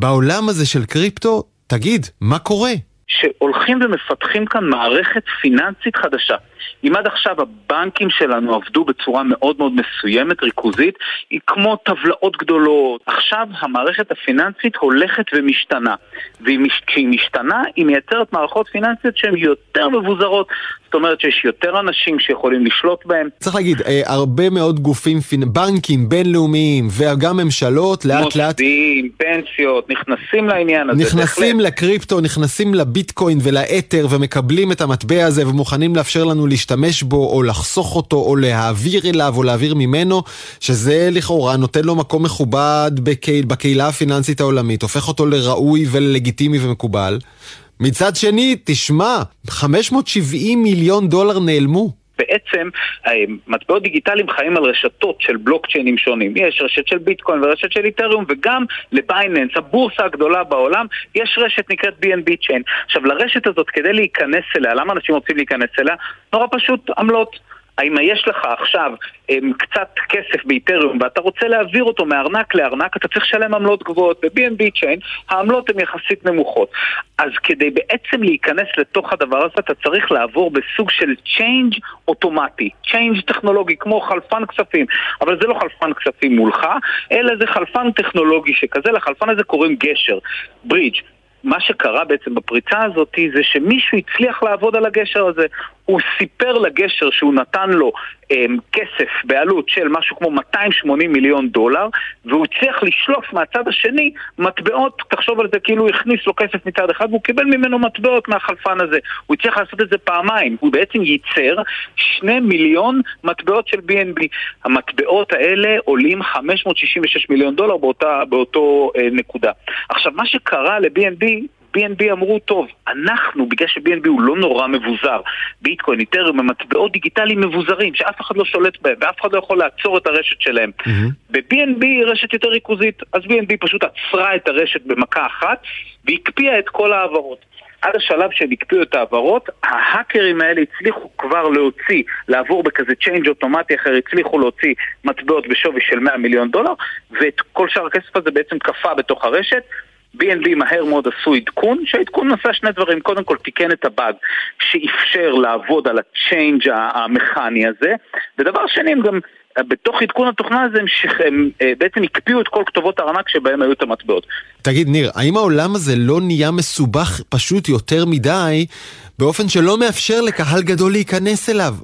בעולם הזה של קריפטו. תגיד, מה קורה? שהולכים ומפתחים כאן מערכת פיננסית חדשה. אם עד עכשיו הבנקים שלנו עבדו בצורה מאוד מאוד מסוימת, ריכוזית, היא כמו טבלאות גדולות. עכשיו המערכת הפיננסית הולכת ומשתנה. וכשהיא משתנה, היא מייצרת מערכות פיננסיות שהן יותר מבוזרות. זאת אומרת שיש יותר אנשים שיכולים לשלוט בהם. צריך להגיד, אה, הרבה מאוד גופים, בנקים בינלאומיים וגם ממשלות, לאט לאט... מוסדים, פנסיות, נכנסים לעניין הזה. נכנסים בהחלט. לקריפטו, נכנסים לביטקוין ולאתר ומקבלים את המטבע הזה ומוכנים לאפשר לנו להשתמש בו או לחסוך אותו או להעביר אליו או להעביר ממנו, שזה לכאורה נותן לו מקום מכובד בקהיל, בקהילה הפיננסית העולמית, הופך אותו לראוי וללגיטימי ומקובל. מצד שני, תשמע, 570 מיליון דולר נעלמו. בעצם אה, מטבעות דיגיטליים חיים על רשתות של בלוקצ'יינים שונים. יש רשת של ביטקוין ורשת של איתריום וגם לבייננס, הבורסה הגדולה בעולם, יש רשת נקראת BNB צ'יין. עכשיו לרשת הזאת כדי להיכנס אליה, למה אנשים רוצים להיכנס אליה? נורא פשוט עמלות. האם יש לך עכשיו הם, קצת כסף באיתריום ואתה רוצה להעביר אותו מארנק לארנק, אתה צריך לשלם עמלות גבוהות. ב-BNB Chain העמלות הן יחסית נמוכות. אז כדי בעצם להיכנס לתוך הדבר הזה, אתה צריך לעבור בסוג של change אוטומטי, change טכנולוגי, כמו חלפן כספים. אבל זה לא חלפן כספים מולך, אלא זה חלפן טכנולוגי שכזה, לחלפן הזה קוראים גשר, ברידג'. מה שקרה בעצם בפריצה הזאת זה שמישהו הצליח לעבוד על הגשר הזה. הוא סיפר לגשר שהוא נתן לו um, כסף בעלות של משהו כמו 280 מיליון דולר והוא הצליח לשלוף מהצד השני מטבעות, תחשוב על זה כאילו הוא הכניס לו כסף מצד אחד והוא קיבל ממנו מטבעות מהחלפן הזה. הוא הצליח לעשות את זה פעמיים, הוא בעצם ייצר 2 מיליון מטבעות של BNB. המטבעות האלה עולים 566 מיליון דולר באותה, באותו uh, נקודה. עכשיו, מה שקרה ל-BNB BNB אמרו, טוב, אנחנו, בגלל ש-BNB הוא לא נורא מבוזר, ביטקוין, Ethereum, הם מטבעות דיגיטליים מבוזרים, שאף אחד לא שולט בהם, ואף אחד לא יכול לעצור את הרשת שלהם. Mm-hmm. ב-BNB היא רשת יותר ריכוזית, אז BNB פשוט עצרה את הרשת במכה אחת, והקפיאה את כל ההעברות. עד השלב שהם הקפיאו את ההעברות, ההאקרים האלה הצליחו כבר להוציא, לעבור ב exchange אוטומטי אחר, הצליחו להוציא מטבעות בשווי של 100 מיליון דולר, ואת כל שאר הכסף הזה בעצם קפא בתוך הרשת, BNB מהר מאוד עשו עדכון, שהעדכון עשה שני דברים, קודם כל תיקן את הבאג שאפשר לעבוד על הצ'יינג' המכני הזה, ודבר שני הם גם בתוך עדכון התוכנה הזה הם, שכ- הם אה, בעצם הקפיאו את כל כתובות הארנק שבהם היו את המטבעות. תגיד, ניר, האם העולם הזה לא נהיה מסובך פשוט יותר מדי, באופן שלא מאפשר לקהל גדול להיכנס אליו?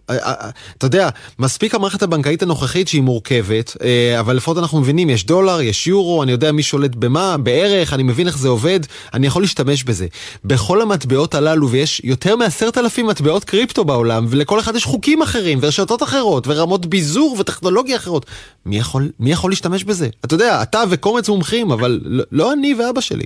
אתה יודע, מספיק המערכת הבנקאית הנוכחית שהיא מורכבת, אה, אבל לפחות אנחנו מבינים, יש דולר, יש יורו, אני יודע מי שולט במה, בערך, אני מבין איך זה עובד, אני יכול להשתמש בזה. בכל המטבעות הללו, ויש יותר מעשרת אלפים מטבעות קריפטו בעולם, ולכל אחד יש חוקים אחרים, ורשתות אחרות, ורמות ביזור וטכנולוגיה אחרות. מי יכול, מי יכול להשתמש בזה? אתה יודע, אתה וקומץ מומחים, אבל לא, לא אני ואבא שלי.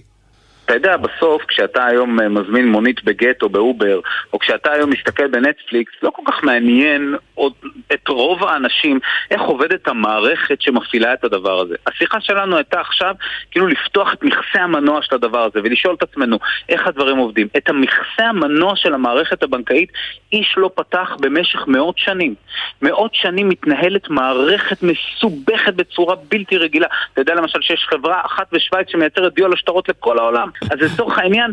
אתה יודע, בסוף, כשאתה היום אה, מזמין מונית בגט או באובר, או כשאתה היום מסתכל בנטפליקס, לא כל כך מעניין עוד את רוב האנשים איך עובדת המערכת שמפעילה את הדבר הזה. השיחה שלנו הייתה עכשיו כאילו לפתוח את מכסה המנוע של הדבר הזה ולשאול את עצמנו איך הדברים עובדים. את המכסה המנוע של המערכת הבנקאית איש לא פתח במשך מאות שנים. מאות שנים מתנהלת מערכת מסובכת בצורה בלתי רגילה. אתה יודע למשל שיש חברה אחת בשוויץ שמייצרת דיו על השטרות לכל העולם. אז לצורך העניין,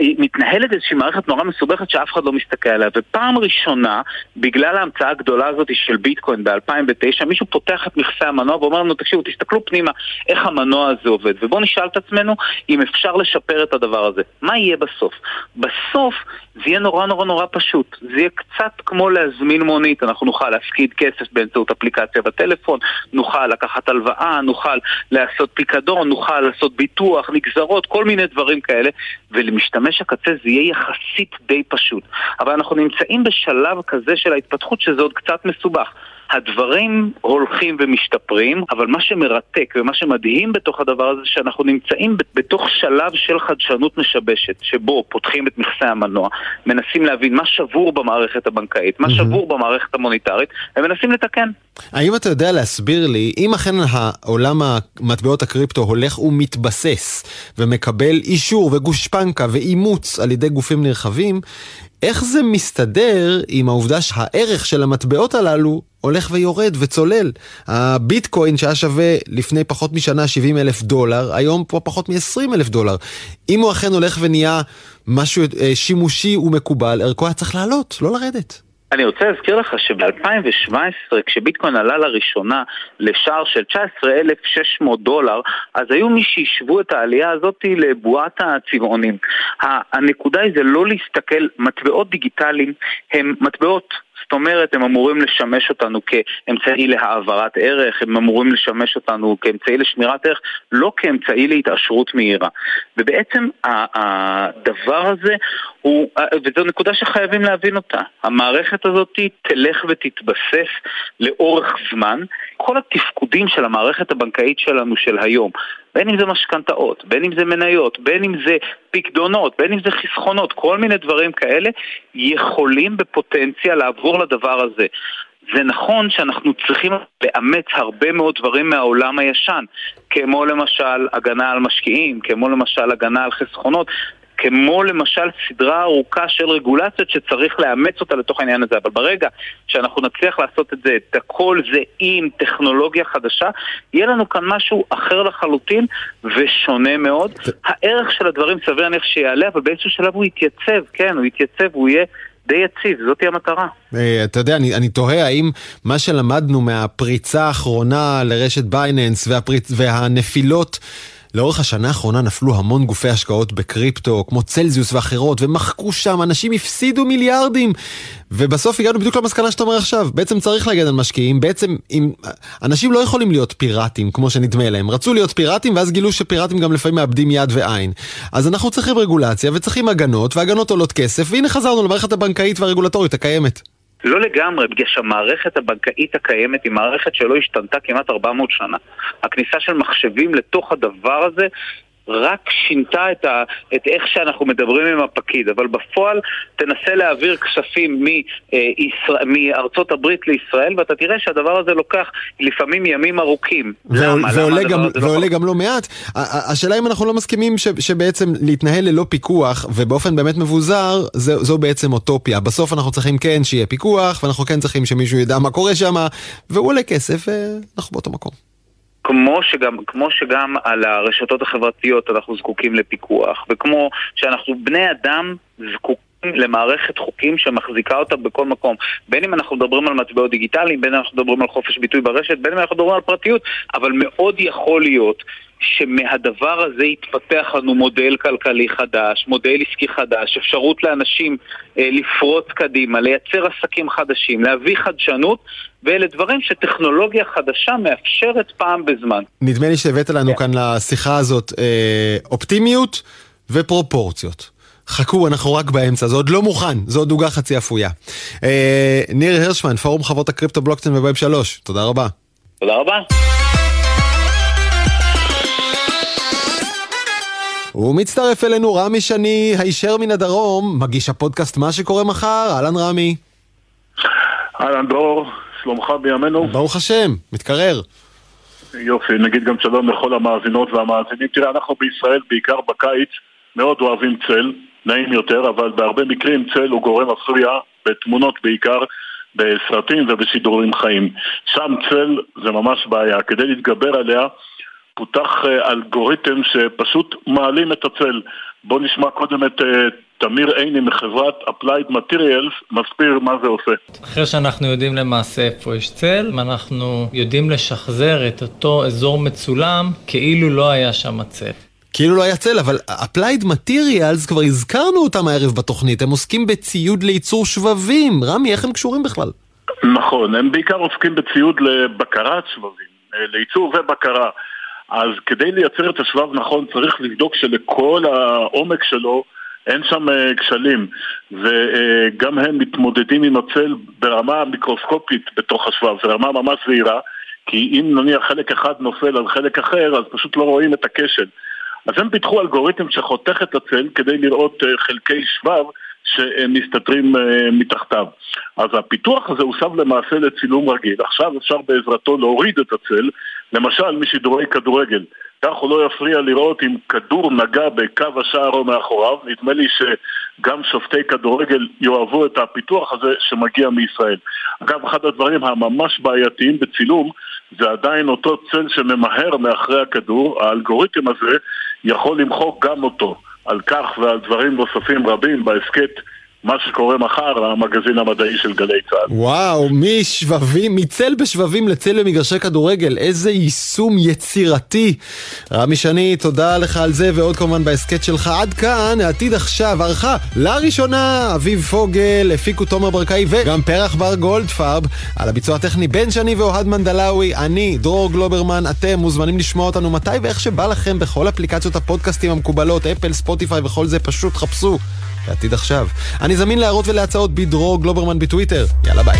מתנהלת איזושהי מערכת נורא מסובכת שאף אחד לא מסתכל עליה. ופעם ראשונה, בגלל ההמצאה הגדולה הזאת של ביטקוין ב-2009, מישהו פותח את מכסה המנוע ואומר לנו, תקשיבו, תסתכלו פנימה איך המנוע הזה עובד. ובואו נשאל את עצמנו אם אפשר לשפר את הדבר הזה. מה יהיה בסוף? בסוף זה יהיה נורא נורא נורא פשוט. זה יהיה קצת כמו להזמין מונית, אנחנו נוכל להפקיד כסף באמצעות אפליקציה בטלפון, נוכל לקחת הלוואה, נוכל לעשות פיקדון, נוכל לעשות ביטוח, נגזרות, כל מיני דברים כאלה, ולמשתמש הקצה זה יהיה יחסית די פשוט. אבל אנחנו נמצאים בשלב כזה של ההתפתחות שזה עוד קצת מסובך. הדברים הולכים ומשתפרים, אבל מה שמרתק ומה שמדהים בתוך הדבר הזה שאנחנו נמצאים בתוך שלב של חדשנות משבשת, שבו פותחים את מכסה המנוע, מנסים להבין מה שבור במערכת הבנקאית, מה שבור במערכת המוניטרית, ומנסים לתקן. האם אתה יודע להסביר לי, אם אכן העולם המטבעות הקריפטו הולך ומתבסס ומקבל אישור וגושפנקה ואימוץ על ידי גופים נרחבים, איך זה מסתדר עם העובדה שהערך של המטבעות הללו הולך ויורד וצולל? הביטקוין שהיה שווה לפני פחות משנה 70 אלף דולר, היום פה פחות מ-20 אלף דולר. אם הוא אכן הולך ונהיה משהו אה, שימושי ומקובל, ערכו היה צריך לעלות, לא לרדת. אני רוצה להזכיר לך שב-2017, כשביטקוין עלה לראשונה לשער של 19,600 דולר, אז היו מי שהשוו את העלייה הזאת לבועת הצבעונים. הנקודה היא זה לא להסתכל, מטבעות דיגיטליים הם מטבעות זאת אומרת, הם אמורים לשמש אותנו כאמצעי להעברת ערך, הם אמורים לשמש אותנו כאמצעי לשמירת ערך, לא כאמצעי להתעשרות מהירה. ובעצם הדבר הזה הוא, וזו נקודה שחייבים להבין אותה, המערכת הזאת תלך ותתבסס לאורך זמן. כל התפקודים של המערכת הבנקאית שלנו של היום, בין אם זה משכנתאות, בין אם זה מניות, בין אם זה פקדונות, בין אם זה חסכונות, כל מיני דברים כאלה, יכולים בפוטנציה לעבור לדבר הזה. זה נכון שאנחנו צריכים לאמץ הרבה מאוד דברים מהעולם הישן, כמו למשל הגנה על משקיעים, כמו למשל הגנה על חסכונות, כמו למשל סדרה ארוכה של רגולציות שצריך לאמץ אותה לתוך העניין הזה. אבל ברגע שאנחנו נצליח לעשות את זה, את הכל זה עם טכנולוגיה חדשה, יהיה לנו כאן משהו אחר לחלוטין ושונה מאוד. הערך של הדברים סביר להניח שיעלה, אבל באיזשהו שלב הוא יתייצב, כן, הוא יתייצב, הוא יהיה... די יציב, זאתי המטרה. אה, אתה יודע, אני, אני תוהה האם מה שלמדנו מהפריצה האחרונה לרשת בייננס והפריצ... והנפילות לאורך השנה האחרונה נפלו המון גופי השקעות בקריפטו, כמו צלזיוס ואחרות, ומחקו שם, אנשים הפסידו מיליארדים. ובסוף הגענו בדיוק למסקנה שאתה אומר עכשיו, בעצם צריך להגן על משקיעים, בעצם אם... אנשים לא יכולים להיות פיראטים כמו שנדמה להם, רצו להיות פיראטים ואז גילו שפיראטים גם לפעמים מאבדים יד ועין. אז אנחנו צריכים רגולציה וצריכים הגנות, והגנות עולות כסף, והנה חזרנו למערכת הבנקאית והרגולטורית הקיימת. לא לגמרי, בגלל שהמערכת הבנקאית הקיימת היא מערכת שלא השתנתה כמעט 400 שנה. הכניסה של מחשבים לתוך הדבר הזה רק שינתה את, ה, את איך שאנחנו מדברים עם הפקיד, אבל בפועל תנסה להעביר כספים מישראל, מארצות הברית לישראל ואתה תראה שהדבר הזה לוקח לפעמים ימים ארוכים. למה? ועולה, למה גם, ועולה לא גם לא מעט. השאלה אם אנחנו לא מסכימים ש, שבעצם להתנהל ללא פיקוח ובאופן באמת מבוזר, זו, זו בעצם אוטופיה. בסוף אנחנו צריכים כן שיהיה פיקוח ואנחנו כן צריכים שמישהו ידע מה קורה שם והוא עולה כסף ואנחנו באותו מקום. כמו שגם, כמו שגם על הרשתות החברתיות אנחנו זקוקים לפיקוח, וכמו שאנחנו בני אדם זקוק, למערכת חוקים שמחזיקה אותה בכל מקום. בין אם אנחנו מדברים על מטבעות דיגיטליים, בין אם אנחנו מדברים על חופש ביטוי ברשת, בין אם אנחנו מדברים על פרטיות, אבל מאוד יכול להיות שמהדבר הזה יתפתח לנו מודל כלכלי חדש, מודל עסקי חדש, אפשרות לאנשים אה, לפרוץ קדימה, לייצר עסקים חדשים, להביא חדשנות, ואלה דברים שטכנולוגיה חדשה מאפשרת פעם בזמן. נדמה לי שהבאת לנו כן. כאן לשיחה הזאת אה, אופטימיות ופרופורציות. חכו, אנחנו רק באמצע, זה עוד לא מוכן, זה עוד עוגה חצי אפויה. אה, ניר הרשמן, פורום חברות הקריפטו בלוקצ'יין ו Web 3, תודה רבה. תודה רבה. ומצטרף אלינו רמי שני, הישר מן הדרום, מגיש הפודקאסט מה שקורה מחר, אהלן רמי. אהלן דרור, שלומך בימינו? ברוך השם, מתקרר. יופי, נגיד גם שלום לכל המאזינות והמאזינים. תראה, אנחנו בישראל, בעיקר בקיץ, מאוד אוהבים צל, נעים יותר, אבל בהרבה מקרים צל הוא גורם מפריע, בתמונות בעיקר, בסרטים ובשידורים חיים. שם צל זה ממש בעיה. כדי להתגבר עליה, פותח אה, אלגוריתם שפשוט מעלים את הצל. בואו נשמע קודם את אה, תמיר עיני מחברת Applied Materials מסביר מה זה עושה. אחרי שאנחנו יודעים למעשה איפה יש צל, אנחנו יודעים לשחזר את אותו אזור מצולם כאילו לא היה שם צל. כאילו לא היה צל, אבל Applied Materials, כבר הזכרנו אותם הערב בתוכנית, הם עוסקים בציוד לייצור שבבים. רמי, איך הם קשורים בכלל? נכון, הם בעיקר עוסקים בציוד לבקרת שבבים, אה, לייצור ובקרה. אז כדי לייצר את השבב נכון צריך לבדוק שלכל העומק שלו אין שם אה, כשלים וגם הם מתמודדים עם הצל ברמה מיקרוסקופית בתוך השבב, זו רמה ממש זהירה כי אם נניח חלק אחד נופל על חלק אחר אז פשוט לא רואים את הכשל אז הם פיתחו אלגוריתם שחותך את הצל כדי לראות אה, חלקי שבב שמסתתרים אה, מתחתיו. אז הפיתוח הזה הוסב למעשה לצילום רגיל. עכשיו אפשר בעזרתו להוריד את הצל, למשל משידורי כדורגל. כך הוא לא יפריע לראות אם כדור נגע בקו השער או מאחוריו. נדמה לי שגם שופטי כדורגל יאהבו את הפיתוח הזה שמגיע מישראל. אגב, אחד הדברים הממש בעייתיים בצילום זה עדיין אותו צל שממהר מאחרי הכדור. האלגוריתם הזה יכול למחוק גם אותו. על כך ועל דברים נוספים רבים בהסכת מה שקורה מחר, המגזין המדעי של גלי צה"ל. וואו, משבבים, מצל בשבבים לצל במגרשי כדורגל, איזה יישום יצירתי. רמי שני, תודה לך על זה, ועוד כמובן בהסכת שלך. עד כאן, העתיד עכשיו, ערכה לראשונה, אביב פוגל, הפיקו תומר ברקאי וגם פרח בר גולדפרב. על הביצוע הטכני בן שני ואוהד מנדלאוי, אני, דרור גלוברמן, אתם מוזמנים לשמוע אותנו מתי ואיך שבא לכם בכל אפליקציות הפודקאסטים המקובלות, אפל, ספוטיפיי וכל זה, פשוט חפשו. לעתיד עכשיו. אני זמין להערות ולהצעות בדרור גלוברמן בטוויטר. יאללה ביי.